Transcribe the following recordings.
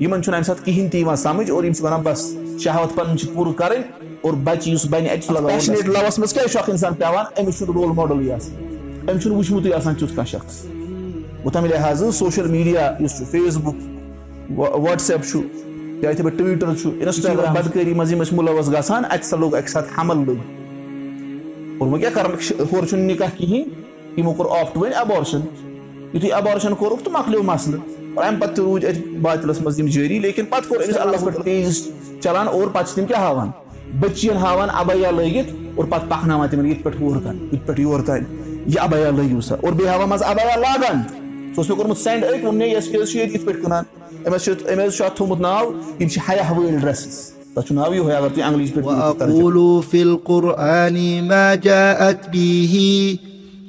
یِمن چھُنہٕ اَمہِ ساتہٕ کِہینۍ تہِ یِوان سَمجھ اور یِم چھِ وَنان بس شہوت پَنٕنۍ چھِ پوٗرٕ کَرٕنۍ اور بَچہِ یُس بَنہِ اَتہِ چھُ پیشنیٹ لَوَس منٛز کیازِ چھُ اکھ اِنسان پیوان أمِس چھُنہٕ رول ماڈلٕے آسان أمۍ چھُنہٕ وٕچھمُتٕے آسان تیُتھ کانٛہہ شخص گوٚو تَمہِ لِحاظہٕ سوشَل میٖڈیا یُس چھُ فیس بُک وَٹٕس ایپ چھُ یا یِتھٕے پٲٹھۍ ٹُوِٹر چھُ اِنسٹاگرام بدکٲری منٛز یِم ٲسۍ مُلوث گژھان اَتہِ سا لوٚگ اَکہِ ساتہٕ حمل لوٚگ اور وۄنۍ کیاہ کَرَکھ ہورٕ چھُنہٕ نِکاح کِہینۍ یِمو کوٚر آفٹ وۄنۍ ایبارشن یِتھُے ایبارشن کوٚرُکھ تہٕ مۄکلیو مسلہٕ اور اَمہِ پَتہٕ تہِ روٗدۍ اَتہِ باتلَس منٛز یِم جٲری لیکِن پَتہٕ کوٚر أمِس اللہ پٮ۪ٹھ پیج چلان اور پَتہٕ چھِ تِم کیاہ ہاوان بٔچِیَن ہاوان اَبیا لٲگِتھ اور پَتہٕ پَکناوان تِمن یِتھ پٲٹھۍ ہور تانۍ یِتھ پٲٹھۍ یور تانۍ یہِ اَبیا لٲگِو سا اور بیٚیہِ ہاوان منٛزٕ اَبیا لاگان سُہ اوس مےٚ کوٚرمُت سینڈ أتھۍ ووٚن مےٚ یۄس کیٛاہ چھِ ییٚتہِ یِتھ پٲٹھۍ کٕنان أمِس چھُ أمِس چھُ اَتھ تھوٚمُت ناو یِم چھِ حیا وٲلۍ ڈرٛیسٕز تَتھ چھُ ناو یِہوے اَگر تُہۍ انٛگلِش پٲٹھۍ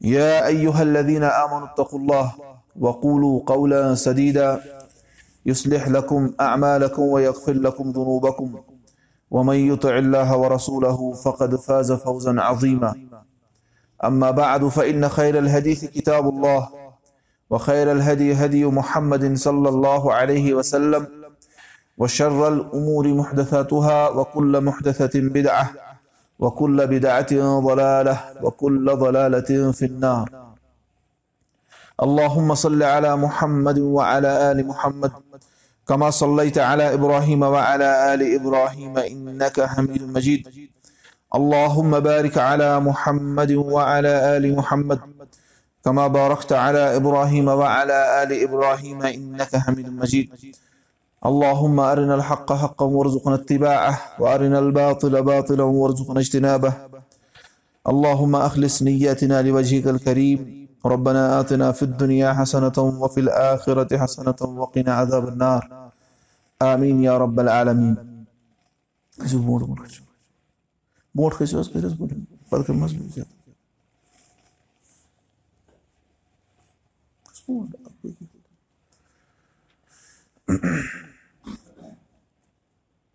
يا أيها الذين آمنوا اتقوا الله وقولوا قولا سديدا. يصلح لكم أعمالكم ويغفر لكم ذنوبكم. ومن يطع الله ورسوله فقد فاز فوزا عظيما. أما بعد فإن خير الحديث كتاب الله وخير الهدي هدي محمد صلى الله عليه وسلم وشر الأمور محدثاتها وكل محدثة بدعة وكل بدعة ضلالة وكل ضلالة في النار اللهم صل على محمد وعلى آل محمد كما صليت على إبراهيم وعلى آل إبراهيم إنك حميد مجيد اللهم بارك على محمد وعلى آل محمد كما باركت على إبراهيم وعلى آل إبراهيم إنك حميد مجيد اللهم أرنا الحق حقا وارزقنا اتباعه وأرنا الباطل باطلا وارزقنا اجتنابه اللهم أخلص نياتنا لوجهك الكريم ربنا آتنا في الدنيا حسنة وفي الآخرة حسنة وقنا عذاب النار آمين يا رب العالمين کٔرِو حظ برونٛٹھ پَتہٕ کٔرِو حظ زیادٕ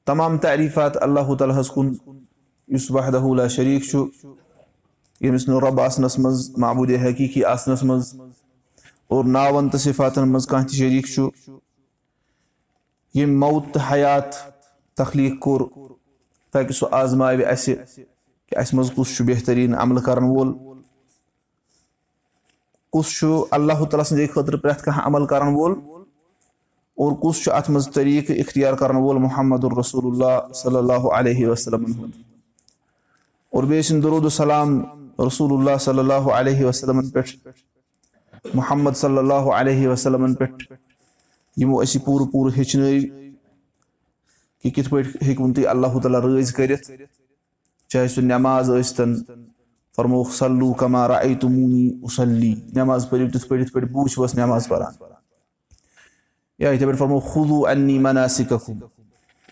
تمام تعریٖفات اللہ تعالیٰ ہَس کُن یُس وحدہ شریٖک چھُ ییٚمِس نہٕ رۄب آسنَس منٛز محبوٗدِ حقیٖقی آسنَس منٛز اور ناوَن تہٕ صِفاتَن منٛز کانٛہہ تہِ شریٖک چھُ ییٚمۍ موت تہٕ حیات تخلیٖق کوٚر تاکہِ سُہ آزماوِ اَسہِ کہِ اَسہِ منٛز کُس چھُ بہتریٖن عملہٕ کَرَن وول۔ کُس چھُ اللہ تعالیٰ سٕنٛدِ خٲطرٕ پرٛٮ۪تھ کانٛہہ عمل کَرَن وول اور کُس چھُ اَتھ منٛز طٔریٖقہٕ اِختیار کَرَن وول محمد الرسوٗل اللہ صلی اللہ علیہ وسلمَن ہُنٛد اور بیٚیہِ ٲسِن دروٗدالسلام رسوٗل اللہ صلی اللہ علیہ وسلمَن پٮ۪ٹھ محمد صلی اللہ علیہ وسلمَن پٮ۪ٹھ یِمو اَسہِ یہِ پوٗرٕ پوٗرٕ ہیٚچھنٲیو کہِ کِتھ پٲٹھۍ ہیٚکہون تُہۍ اللہ تعالیٰ رٲضۍ کٔرِتھ چاہے سُہ نٮ۪ماز ٲسۍتَن فرموکھ سلوٗ کَمارا اے تموٗنی وسلی نٮ۪ماز پٔرِو تِتھ پٲٹھۍ یِتھ پٲٹھۍ بہٕ وٕچھوس نٮ۪ماز پَران یا یِتھَے پٲٹھۍ فرمو خوٗدوٗ اَننی مَناسِک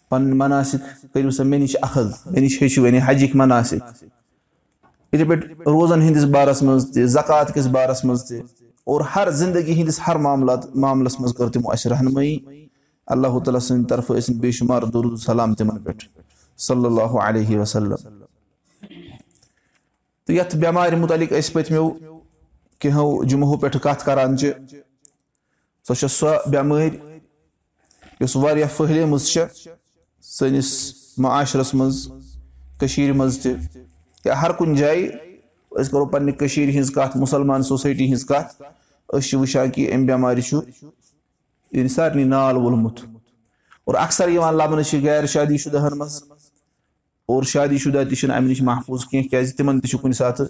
پَنٕنۍ مَناسِک کٔرِو سا مےٚ نِش اَخذ مےٚ نِش ہیٚچھِو یعنی حجِکۍ مَناسِک یِتھَے پٲٹھۍ روزَن ہِنٛدِس بارَس منٛز تہِ زکات کِس بارَس منٛز تہِ اور ہر زندگی ہِنٛدِس ہر معاملات معاملَس منٛز کٔر تِمو اَسہِ رہنمٲیی اللہ تعالیٰ سٕنٛدِ طرفہٕ ٲسِن بے شُمار دُرالسلام تِمن پٮ۪ٹھ صلی اللہ علیہ وسلم تہٕ یَتھ بٮ۪مارِ مُتعلِق أسۍ سۄ چھےٚ سۄ بٮ۪مٲرۍ یۄس واریاہ پھٔہلیمٕژ چھےٚ سٲنِس معاشرَس منٛز کٔشیٖرِ منٛز تہِ یا ہر کُنہِ جایہِ أسۍ کَرو پنٛنہِ کٔشیٖرِ ہِنٛز کَتھ مُسلمان سوسایٹی ہِنٛز کَتھ أسۍ چھِ وٕچھان کہِ اَمہِ بٮ۪مارِ چھُ یعنی سارنٕے نال وولمُت اور اکثر یِوان لَبنہٕ چھِ غیر شادی شُدہَن منٛز اور شادی شُدہ تہِ چھِنہٕ اَمہِ نِش محفوٗظ کینٛہہ کیازِ تِمن تہِ چھُ کُنہِ ساتہٕ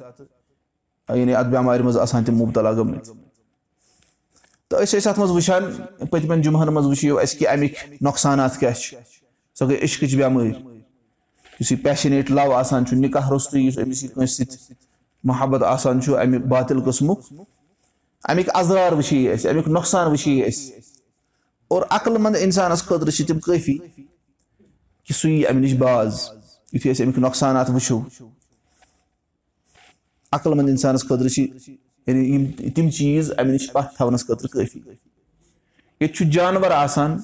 یعنی اَتھ بٮ۪مارِ منٛز آسان تِم مُبتلا گٔمٕتۍ تہٕ أسۍ ٲسۍ اَتھ منٛز وٕچھان پٔتمٮ۪ن جُمعن منٛز وٕچھِو اَسہِ کہِ اَمِکۍ نۄقصانات کیاہ چھِ۔ سۄ گٔے عشقٕچ بٮ۪مٲرۍ یُس یہِ پیشنیٹ لَو آسان چھُ نِکاح روٚستُے یُس أمِس یہِ کٲنٛسہِ سۭتۍ محبت آسان چھُ اَمہِ باتِل قٕسمُک اَمِکۍ اَزرار وٕچھِ أسۍ اَمیُک نۄقصان وٕچھِ أسۍ۔ اور عقل منٛد اِنسانَس خٲطرٕ چھِ تِم کٲفی کہِ سُہ یی اَمہِ نِش باز یِتھُے أسۍ اَمیُک نۄقصانات وٕچھو۔ عقل منٛد اِنسانَس خٲطرٕ چھِ یعنی یِم تِم چیٖز اَمہِ نِش پَتھ تھاونَس خٲطرٕ کٲفی۔ ییٚتہِ چھُ جانوَر آسان۔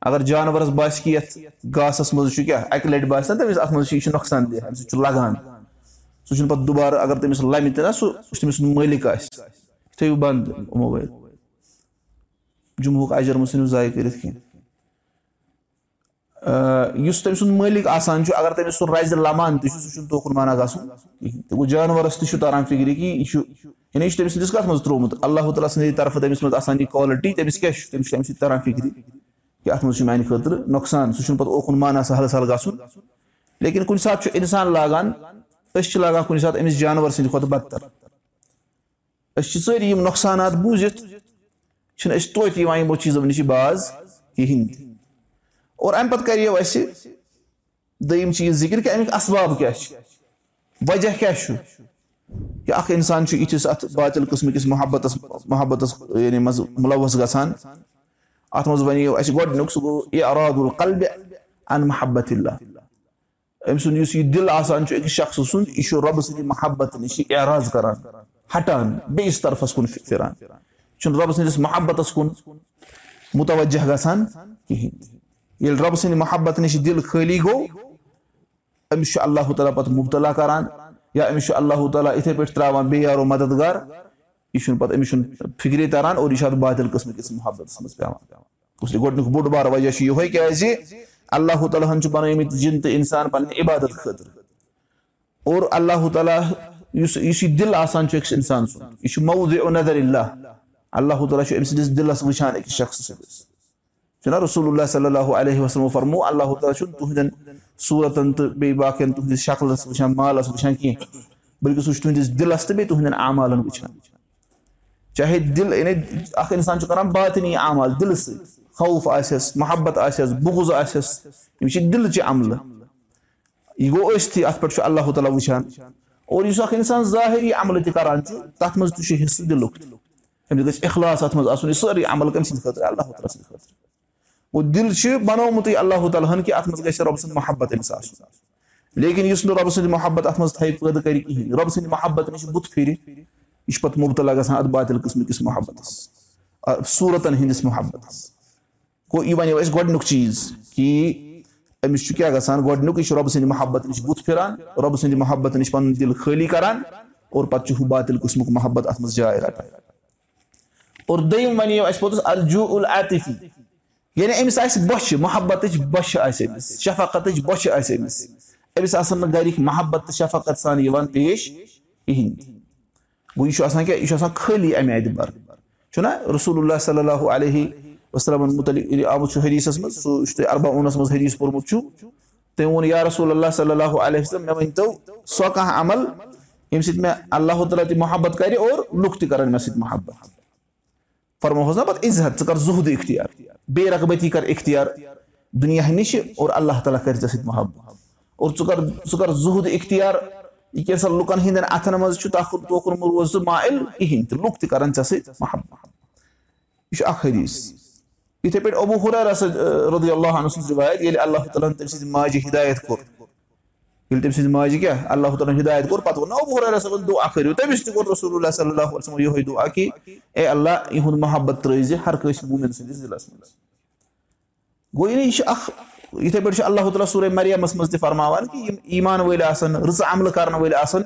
اگر جانوَرَس باسہِ کہِ یَتھ گاسَس منٛز چھُ کیٛاہ اَکہِ لَٹہِ باسہِ نہ تٔمِس اَتھ منٛز چھُ یہِ چھُ نۄقصان دہ اَمہِ سۭتۍ چھُ لگان۔ سُہ چھُنہٕ پَتہٕ دُبارٕ اگر تٔمِس لَمہِ تہِ نہ سُہ یُس تٔمِس مٲلِک آسہِ۔ تھٲیِو بنٛد موبایل۔ جموہُک اجر مہٕ ژھٕنِو ضایع کٔرِتھ کینٛہہ یُس تٔمۍ سُنٛد مٲلِک آسان چھُ اگر تٔمِس سُہ رَزِ لَمان تہِ چھُ سُہ چھُنہٕ توکُن مانا گژھُن۔ کِہینۍ تہٕ گوٚو جانوَرَس تہِ چھُ تَران فِکرِ کہِ یہِ چھُ یعنی یہِ چھُ تٔمۍ سٕنٛدِس کَتھ منٛز ترٛوومُت۔ اللہ تعالیٰ سٕنٛدِ طرفہٕ تٔمِس منٛز آسان یہِ کالٹی تٔمِس کیاہ چھُ؟ تٔمِس چھُ تَمہِ سۭتۍ تَران فِکرِ کہِ اَتھ منٛز چھُ میانہِ خٲطرٕ نۄقصان۔ سُہ چھُنہٕ پَتہٕ اوکُن مانا سہل سہل گژھُن۔ لیکِن کُنہِ ساتہٕ چھُ اِنسان لاگان أسۍ چھِ لاگان کُنہِ ساتہٕ أمِس جانوَر سٕنٛدِ کھۄتہٕ بدتر۔ أسۍ چھِ سٲری یِم نۄقصانات بوٗزِتھ چھِنہٕ أسۍ توتہِ یِوان یِمو چیٖزو نِش باز کِہینۍ تہِ اور اَمہِ پَتہٕ کَریو اَسہِ دوٚیِم چیٖز ذِکِر کہِ اَمیُک اَسباب کیاہ چھُ؟ وجہ کیاہ چھُ؟ کہِ اکھ اِنسان چھُ یِتھِس اَتھ باتِل قٕسمٕکِس محبتَس محبتَس یعنی منٛز مُلوث گژھان اَتھ منٛز وَنیو اَسہِ گۄڈٕنیُک سُہ گوٚو ان محبت اللہ أمۍ سُنٛد یُس یہِ دِل آسان چھُ أکِس شخصہٕ سُنٛد یہِ چھُ رۄبہٕ سٕنٛدِ محبت نِش یہِ اعراض کران ہٹان بیٚیِس طرفس کُن پھِران۔ یہِ چھُنہٕ رۄبہٕ سٕنٛدِس محبتس کُن مُتوجہ گژھان کِہینۍ ییٚلہِ رۄبہٕ سٕنٛدِ محبت نِش دِل خٲلی گوٚو أمِس چھُ اللہ تعالیٰ پتہٕ مُبتلا کران یا أمِس چھُ اللہ تعالیٰ یِتھٕے پٲٹھۍ تراوان بیٚیہِ یارو مددگار یہِ چھُنہٕ پتہٕ أمِس چھُنہٕ فِکرِ تران اور یہِ چھُ اَتھ بادِل قٕسمہٕ کِس محبتس منٛز پیٚوان گۄڈٕنیُک بوٚڑ بار وجہ چھُ یِہوے کیازِ اللہ تعالیٰ ہن چھُ بنٲومٕتۍ جِن تہٕ اِنسان پنٕنہِ عبادت خٲطرٕ اور اللہ تعالیٰ یُس یہِ دِل آسان چھُ أکِس اِنسان سُنٛد یہِ چھُ موٗد نظر اللہ اللہ تعالیٰ چھُ أمۍ سٕنٛدِس دِلس وٕچھان أکِس شخصس سٕنٛدِس چھُنہ رسول اللہ صلی اللہ علیہ وسلم فرمو اللہ تعالیٰ چھُنہٕ تُہنٛدٮ۪ن صوٗرتن تہٕ بیٚیہِ باقین تُہنٛدِس شکلس وٕچھان مالس وٕچھان کینٛہہ بٔلکہِ سُہ چھُ تُہنٛدِس دِلس تہٕ بیٚیہِ تُہنٛدٮ۪ن عمالن وٕچھان چاہے دِل یعنی اکھ اِنسان چھُ کران باتِنی عمال دِلہٕ سۭتۍ خوف آسٮ۪س محبت آسٮ۪س بُغُز آسٮ۪س یِم چھِ دِلچہِ عملہٕ یہِ گوٚو ٲستھٕے اَتھ پٮ۪ٹھ چھُ اللہ تعالیٰ وٕچھان اور یُس اکھ اِنسان ظٲہِری عملہٕ تہِ کران چھُ تَتھ منٛز تہِ چھُ حِصہٕ دِلُک أمِس گژھِ اِخلاص اَتھ منٛز آسُن یہِ سٲرٕے عمل کٔمۍ سٕنٛدِ خٲطرٕ اللہ تعالیٰ سٕنٛدِ خٲطرٕ گوٚو دِل چھُ بَنومُتٕے اللہ تعالیٰ ہن کہِ اَتھ منٛز گژھِ رۄبہٕ سٕنٛز محبت أمِس آسُن لیکِن یُس نہٕ رۄبہٕ سٕنٛدِ محبت اَتھ منٛز تھایہِ پٲدٕ کَرِ کِہینۍ رۄبہٕ سٕنٛدِ محبت نِش بُتھ پھِرِ یہِ چھُ پَتہٕ مُبتلا گژھان اَتھ باتِل قٕسمٕکِس محبتَس صوٗرتن ہِنٛدِس محبتَس گوٚو یہِ وَنیو اَسہِ گۄڈٕنیُک چیٖز کہِ أمِس چھُ کیاہ گژھان گۄڈٕنیُک یہِ چھُ رۄبہٕ سٕنٛدِ محبت نِش بُتھ پھِران رۄبہٕ سٕنٛدِ محبت نِش پَنُن دِل خٲلی کران اور پَتہٕ چھُ ہُہ باتِل قٕسمُک محبت اَتھ منٛز جاے رَٹان اور دوٚیِم وَنیو اَسہِ پوٚتُس الجوٗ العطفی یعنی أمِس آسہِ بۄچھِ محبتٕچ بۄچھِ آسہِ أمِس شفقتٕچ بۄچھِ آسہِ أمِس أمِس آسن نہٕ گرِکۍ محبت تہٕ شفقت سان یِوان پیش کِہینۍ گوٚو یہِ چھُ آسان کیٛاہ یہِ چھُ آسان خٲلی اَمہِ اعتبار چھُنہ رسول اللہ صلی اللہُ علیہ وسلمن مُتعلِق آمُت چھُ حدیٖثس منٛز سُہ یُس تۄہہِ اربا اوٗنس منٛز حدیٖث پوٚرمُت چھُ تٔمۍ ووٚن یا رسول اللہ صلی اللہُ علیہ مےٚ ؤنۍ تو سۄ کانٛہہ عمل ییٚمہِ سۭتۍ مےٚ اللہ تعالیٰ تہِ محبت کرِ اور لُکھ تہِ کرن مےٚ سۭتۍ محبت فرموہس نہ پتہٕ عزت ژٕ کر زُہدٕ اِختِیار. بیٚیہِ رقبتی کر اِختِیار. دُنیا نِشہِ اور اللہ تعالیٰ کرِ ژےٚ سۭتۍ محبت. اور ژٕ کر ژٕ کر زُہد اِختِیار یہِ کیٛاہ سا لُکن ہٕنٛدٮ۪ن اَتھن منٛز چھُ توکُن روز ژٕ مایل کِہینۍ تہِ لُکھ تہِ کرن ژےٚ سۭتۍ محبت. یہِ چھُ اکھ حدیٖث یِتھٕے پٲٹھۍ ابوٗ ہُرارا سۭتۍ رُدی اللہ سٕنٛز رِوایت ییٚلہِ اللہ تعالیٰ ہن تٔمۍ سٕنٛزِ ماجہِ ہِدایت کوٚر ییٚلہِ تٔمۍ سٕنٛزِ ماجہِ کیاہ اللہ تعالیٰ ہن ہِدایت کوٚر پتہٕ ووٚن ابوٗ ہُرارا صٲبن دُعا کٔرِو تٔمِس تہِ کوٚر اللہ علیہ یِہوے دُعا اے اللہ یِہُنٛد محبت ترٲیزِ ہر کٲنٛسہِ موٗمِن سٕنٛدِس دِلس منٛز گوٚو یعنی یہِ چھُ اکھ یِتھٕے پٲٹھۍ چھُ اللہ تعالیٰ سورُے مریمس منٛز تہِ فرماوان کہِ یِم ایٖمان وٲلۍ آسن رٕژٕ عملہٕ کرن وٲلۍ آسن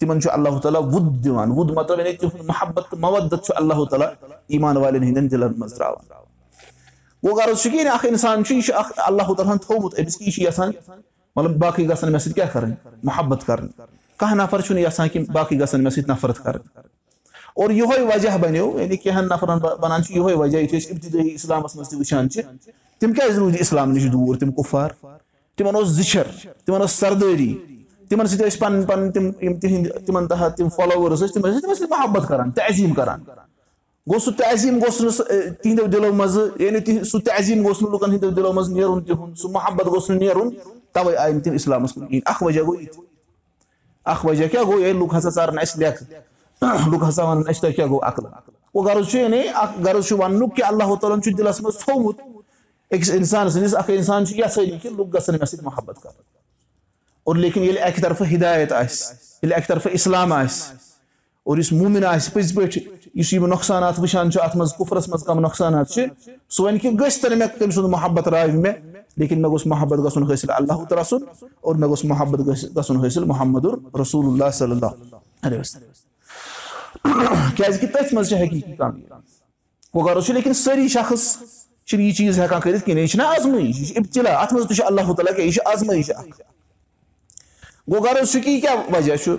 تِمن چھُ اللہ تعالیٰ وُد دِوان وُد مطلب یعنی تِہُنٛد محبت تہٕ مودت چھُ اللہ تعالیٰ ایٖمان والٮ۪ن ہٕنٛدٮ۪ن دِلن منٛز تراوان گوٚو غرض چھُ کہِ یعنی اکھ اِنسان چھُ یہِ چھُ اکھ اللہ تعالیٰ ہن تھومُت أمِس یہِ چھُ یژھان مطلب باقٕے گژھن مےٚ سۭتۍ کیاہ کرٕنۍ محبت کرٕنۍ کانٛہہ نفر چھُنہٕ یژھان کہِ باقٕے گژھن مےٚ سۭتۍ نفرت کرٕنۍ اور یِہوے وجہ بنیو یعنی کینٛہن نفرن بنان چھُ یِہوے وجہ یِتھُے أسۍ اِبتِدٲیی اِسلامس منٛز تہِ وٕچھان چھِ۔ تِم کیازِ روٗدۍ اِسلام نِش دوٗر؟ تِم کُفار۔ تِمن اوس زِچھر تِمن ٲس سردٲری تِمن سۭتۍ ٲسۍ پَنٕنۍ پَنٕنۍ تِم یِم تِہنٛدۍ تِمن تحت تِم فالووٲرٕس ٲسۍ تِم ٲسۍ تِم ٲسۍ محبت کران تعظیٖم کران۔ گوٚو سُہ تعظیٖم گوٚژھ نہٕ تِہنٛدیو دِلو منٛزٕ یعنی سُہ تعظیٖم گوٚژھ نہٕ لُکن ہٕنٛدیو دِلو منٛز نیرُن تِہُنٛد سُہ محبت گوٚژھ نہٕ نیرُن تَوے آیہِ نہٕ تِم اِسلامَس کُن کِہینۍ اکھ وجہ گوٚو یہِ اکھ وجہ کیاہ گوٚو ییٚلہِ لُکھ ہسا ژارن اَسہِ لیکھٕ لُکھ ہسا وَنان اَسہِ تۄہہِ کیاہ گوٚو عقل گوٚو غرض چھُ یعنی اکھ غرض چھُ وَننُک کہِ اللہ تعالیٰ ہن چھُ دِلس منٛز تھومُت أکِس اِنسان سٕنٛدِس اکھ اِنسان چھُ یَژھٲنی کہِ لُکھ گژھن مےٚ سۭتۍ محبت کَرٕنۍ اور لیکِن ییٚلہِ اَکہِ طرفہٕ ہِدایت آسہِ ییٚلہِ اَکہِ طرفہٕ اِسلام آسہِ اور یُس موٗمِن آسہِ پٔزۍ پٲٹھۍ یُس یِم نۄقصانات وٕچھان چھُ اَتھ منٛز کُفرَس منٛز کَم نۄقصانات چھِ سُہ وَنہِ کہِ گٔژھۍ تَنہٕ مےٚ تٔمۍ سُنٛد محبت راوِ مےٚ لیکِن مےٚ گوٚژھ محبت گژھُن حٲصِل اللہُ تعالیٰ سُنٛد اور مےٚ گوٚژھ محبت گژھُن حٲصِل محمد رسوٗل اللہ صلی اللہ کیازِ کہِ تٔتھۍ منٛز چھِ حقیٖقی کَم گوٚو غرض چھُ لیکِن سٲری شخص چھِنہٕ یہِ چیٖز ہٮ۪کان کٔرِتھ کِہینۍ یہِ چھِنہ آزمٲیش چھِ اَتھ منٛز تہِ چھُ اللہ تعالیٰ یہِ چھِ آزمٲیش گوٚو غرض چھُ کہِ یہِ کیاہ وجہ چھُ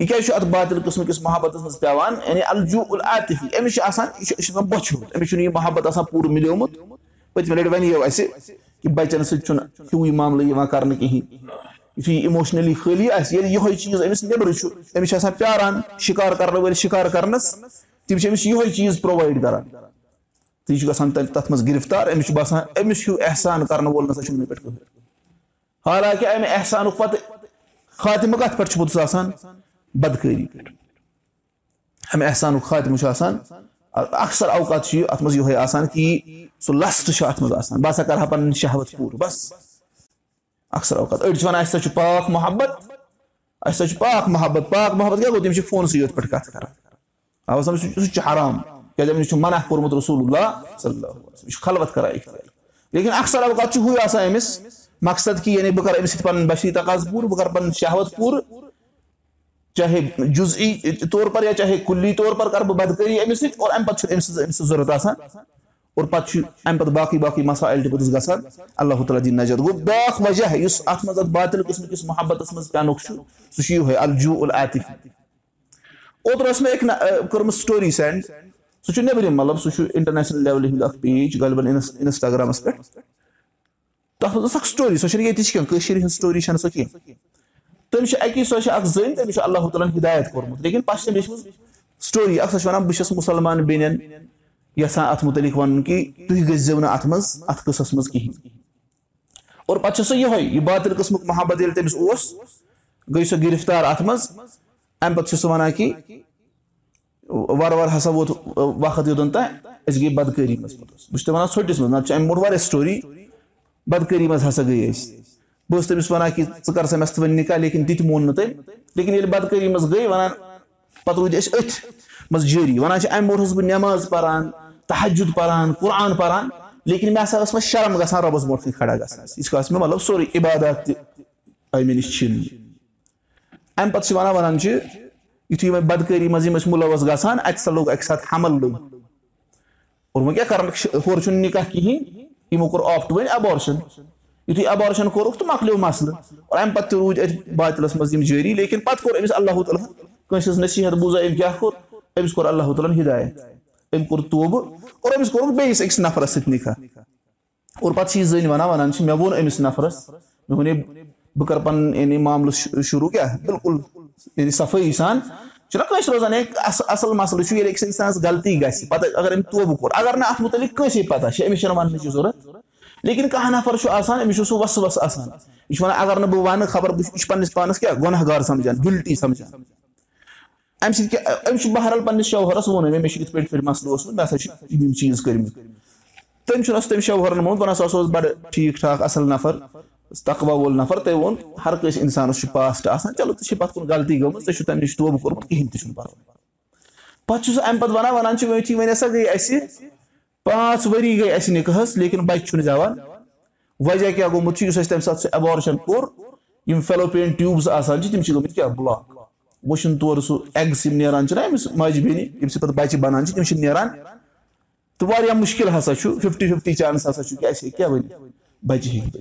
یہِ کیازِ چھُ اَتھ بادل قٕسمہٕ کِس محبتس منٛز پیٚوان یعنی الجوٗ العطفی أمِس چھُ آسان یہِ چھُ آسان بۄچھمُت أمِس چھُنہٕ یہِ محبت آسان پوٗرٕ مِلیومُت پٔتمہِ لَٹہِ وَنیو اَسہِ کہِ بَچن سۭتۍ چھُنہٕ ہیوٗے معاملہٕ یِوان کرنہٕ کِہینۍ یِتھُے یہِ اِموشنٔلی خٲلی آسہِ ییٚلہِ یِہوے چیٖز أمِس نیبرٕ چھُ أمِس چھِ آسان پیاران شِکار کرنہٕ وٲلۍ شِکار کرنس تِم چھِ أمِس یِہوے چیٖز پرووایڈ کران تہٕ یہِ چھُ گژھان تَتھ منٛز گِرفتار أمِس چھُ باسان أمِس ہیوٗ احسان کرنہٕ وول نسا پٮ۪ٹھ کٕہٕنۍ حالانکہِ اَمہِ احسانُک پتہٕ خاتمہٕ کَتھ پٮ۪ٹھ چھُ پوٚتُس آسان بدکٲری پٮ۪ٹھ اَمہِ احسانُک خاتمہٕ چھُ آسان اَکثر اوقات چھُ اَتھ منٛز یِہوے آسان کہِ سُہ لَسٹ چھُ اَتھ منٛز آسان. بہٕ ہسا کرٕ ہا پَنٕنۍ شہوت پوٗرٕ. بَس. اَکثر اوقات. أڑۍ چھِ وَنان اَسہِ ہسا چھُ پاک محبت. اَسہِ ہسا چھُ پاک محبت. پاک محبت کیاہ گوٚو تِم چھِ فونسٕے یوت پٮ۪ٹھ کَتھ کران سُہ چھُ حرام. کیازِ أمِس چھُ مَنع کوٚرمُت رسوٗل اللہ صلی اللہ یہِ چھُ خلوت کران لیکِن اَکثر اوقات چھُ ہُے آسان أمِس مقصد کہِ یعنی بہٕ کرٕ أمِس سۭتۍ پَنُن بشیٖر تقاض پوٗرٕ بہٕ کرٕ پَنُن شہوت پوٗرٕ چاہے جُزی طور پر یا چاہے کُلی طور پر کرٕ بہٕ بدکٲری أمِس سۭتۍ اور اَمہِ پَتہٕ چھُنہٕ أمۍ سٕنٛز أمۍ سٕنٛز ضوٚرتھ آسان۔ اور پَتہٕ چھُ اَمہِ پَتہٕ باقٕے باقٕے تہِ پوٚتُس گژھان اللہ تعالیٰ دِنۍ نظر گوٚو بیاکھ وجہ یُس اَتھ منٛز اَتھ بادل قٕسمہٕ کِس محبتس منٛز پینُک چھُ سُہ چھُ یِہوے الجوٗ العطف اوترٕ ٲس مےٚ أکۍ کٔرمٕژ سٹوری سینڈ سُہ چھُ نیبرِم مطلب سُہ چھُ اِنٹرنیشنل لیولہِ ہُنٛد اکھ پیج غالبن اِنسٹاگرامَس پٮ۪ٹھ تَتھ منٛز ٲس اکھ سٹوری سۄ چھےٚ نہٕ ییٚتِچ کینٛہہ کٲشِر ہِنٛز سٹوری چھےٚ نہٕ سۄ کینٛہہ تٔمِس چھِ اَکی سۄ چھِ اکھ زٔنۍ تٔمِس چھُ اللہ تعالیٰ ہن ہِدایت کوٚرمُت لیکِن پَتہٕ چھِ لیٚچھمٕژ سٹوری اکھ سۄ چھِ وَنان بہٕ چھَس مُسلمان بیٚنٮ۪ن یَژھان اَتھ مُتعلِق وَنُن کہِ تُہۍ گٔژھزیٚو نہٕ اَتھ منٛز اَتھ قٕصَس منٛز کِہینۍ اور پَتہٕ چھِ سۄ یِہوے یہِ بادل قٕسمُک محبت ییٚلہِ تٔمِس اوس گٔے سۄ گِرفتار اَتھ منٛز اَمہِ پَتہٕ چھِ سُہ وَنان کہِ وارٕ وارٕ ہسا ووت وقت یوٚتن تام أسۍ گٔے بدکٲری منٛز بہٕ چھُس تۄہہِ وَنان ژھٔٹِس منٛز نتہٕ چھِ اَمہِ برونٛٹھ واریاہ سٹوری بدکٲری منٛز ہسا گٔے أسۍ بہٕ اوسُس تٔمِس وَنان کہِ ژٕ کر سا مےٚ سۭتۍ وۄنۍ نِکاح لیکِن تہِ تہِ مون نہٕ تٔمۍ لیکِن ییٚلہِ بدکٲری منٛز گٔے وَنان پَتہٕ روٗدۍ أسۍ أتھۍ منٛز جٲری وَنان چھِ اَمہِ برونٛٹھ اوسُس بہٕ نؠماز پَران تحجُد پَران قۄران پَران لیکِن مےٚ ہسا ٲس وۄنۍ شرم گژھان رۄبَس برونٛٹھ کَنۍ کھڑا گژھان یہِ چھُ مےٚ مطلب سورُے عبادت تہِ مےٚ نِش چھِنہٕ اَمہِ پَتہٕ چھِ وَنان وَنان چھِ یِتھُے وۄنۍ بدکٲری منٛز یِم ٲسۍ مُلوث گژھان اَتہِ ہسا لوٚگ اَکہِ ساتہٕ حمل اور وۄنۍ کیاہ کَران ہورٕ چھُنہٕ نِکاح کِہینۍ یِمو کوٚر آفٹ وۄنۍ ایبارشن یِتھُے ایبارشن کوٚرُکھ تہٕ مۄکلیو مَسلہٕ اور اَمہِ پَتہٕ تہِ روٗدۍ أتھۍ باتلَس منٛز یِم جٲری لیکِن پَتہٕ کوٚر أمِس اللہ تعالیٰ کٲنٛسہِ ہٕنٛز نصیٖحت بوٗزا أمۍ کیاہ کوٚر أمِس کوٚر اللہ تعالیٰ ہن ہِدایت أمۍ کوٚر توبہٕ اور أمِس کوٚرُکھ بیٚیِس أکِس نَفرَس سۭتۍ نِکاح اور پَتہٕ چھِ یہِ زٔنۍ وَنان وَنان چھِ مےٚ ووٚن أمِس نَفرَس مےٚ ووٚنے بہٕ کَرٕ پَنُن یعنی معاملہٕ شروٗع کیاہ بِلکُل یعنی صفٲیی سان چھُنہ کٲنٛسہِ روزان ہے اَصٕل مَسلہٕ چھُ ییٚلہِ أکِس اِنسانَس غلطی گژھِ پَتہٕ اَگر أمۍ توبہٕ کوٚر اَگر نہٕ اَتھ مُتعلِق کٲنٛسے پَتہ چھِ أمِس چھَنہٕ وَننٕچ ضوٚرتھ لیکِن کانٛہہ نَفر چھُ آسان أمِس چھُ سُہ وَسہٕ وَسہٕ آسان۔ یہِ چھُ وَنان اَگر نہٕ بہٕ وَنہٕ خبر بہٕ چھُس پَنٕنِس پانَس کیاہ؟ گۄناہ گار سَمجان گِلٹی سَمجان اَمہِ سۭتۍ کیاہ؟ أمِس چھُ بہرحال پَنٕنِس شوہرَس ووٚن مےٚ مےٚ چھُ یِتھ پٲٹھۍ پٲٹھۍ مَسلہٕ اوسمُت مےٚ ہسا چھِ یِم چیٖز کٔرمٕتۍ تٔمۍ چھُنہٕ تٔمِس شوہرن ووٚن سُہ ہسا اوس بَڑٕ ٹھیٖک ٹھاک اَصٕل نَفر تقوا وول نَفر تٔمۍ ووٚن ہر کٲنٛسہِ اِنسانَس چھُ پاسٹ آسان چلو ژےٚ چھِ پَتہٕ کُن غلطی گٔمٕژ ژےٚ چھُ تَمہِ نِش توبہٕ کوٚرمُت کِہینۍ تہِ چھُنہٕ پَرواے. پَتہٕ چھُ سُہ اَمہِ پَتہٕ وَنان وَنان چھُ یِتھُے وۄنۍ ہسا گٔے اَسہِ پانٛژھ ؤری گٔے اَسہِ نِکہَس لیکِن بَچہِ چھُنہٕ زیٚوان۔ وجہ کیاہ گوٚمُت چھُ یُس اَسہِ تَمہِ ساتہٕ سُہ ایبارشن کوٚر یِم فیلوپین ٹیوٗبٕس آسان چھِ تِم چھِ گٔمٕتۍ کیاہ بٕلاک چھُنہٕ تورٕ سُہ ایٚگٕس یِم نیران چھِنہ أمِس ماجہِ بیٚنہِ ییٚمہِ سۭتۍ پَتہٕ بَچہِ بَنان چھِ تِم چھِ نیران۔ تہٕ واریاہ مُشکِل ہسا چھُ فِفٹی فِفٹی چانٕس ہسا چھُ کہِ اَسہِ ہیٚکہِ کیاہ ؤنِتھ بَچہِ ہیٚکہِ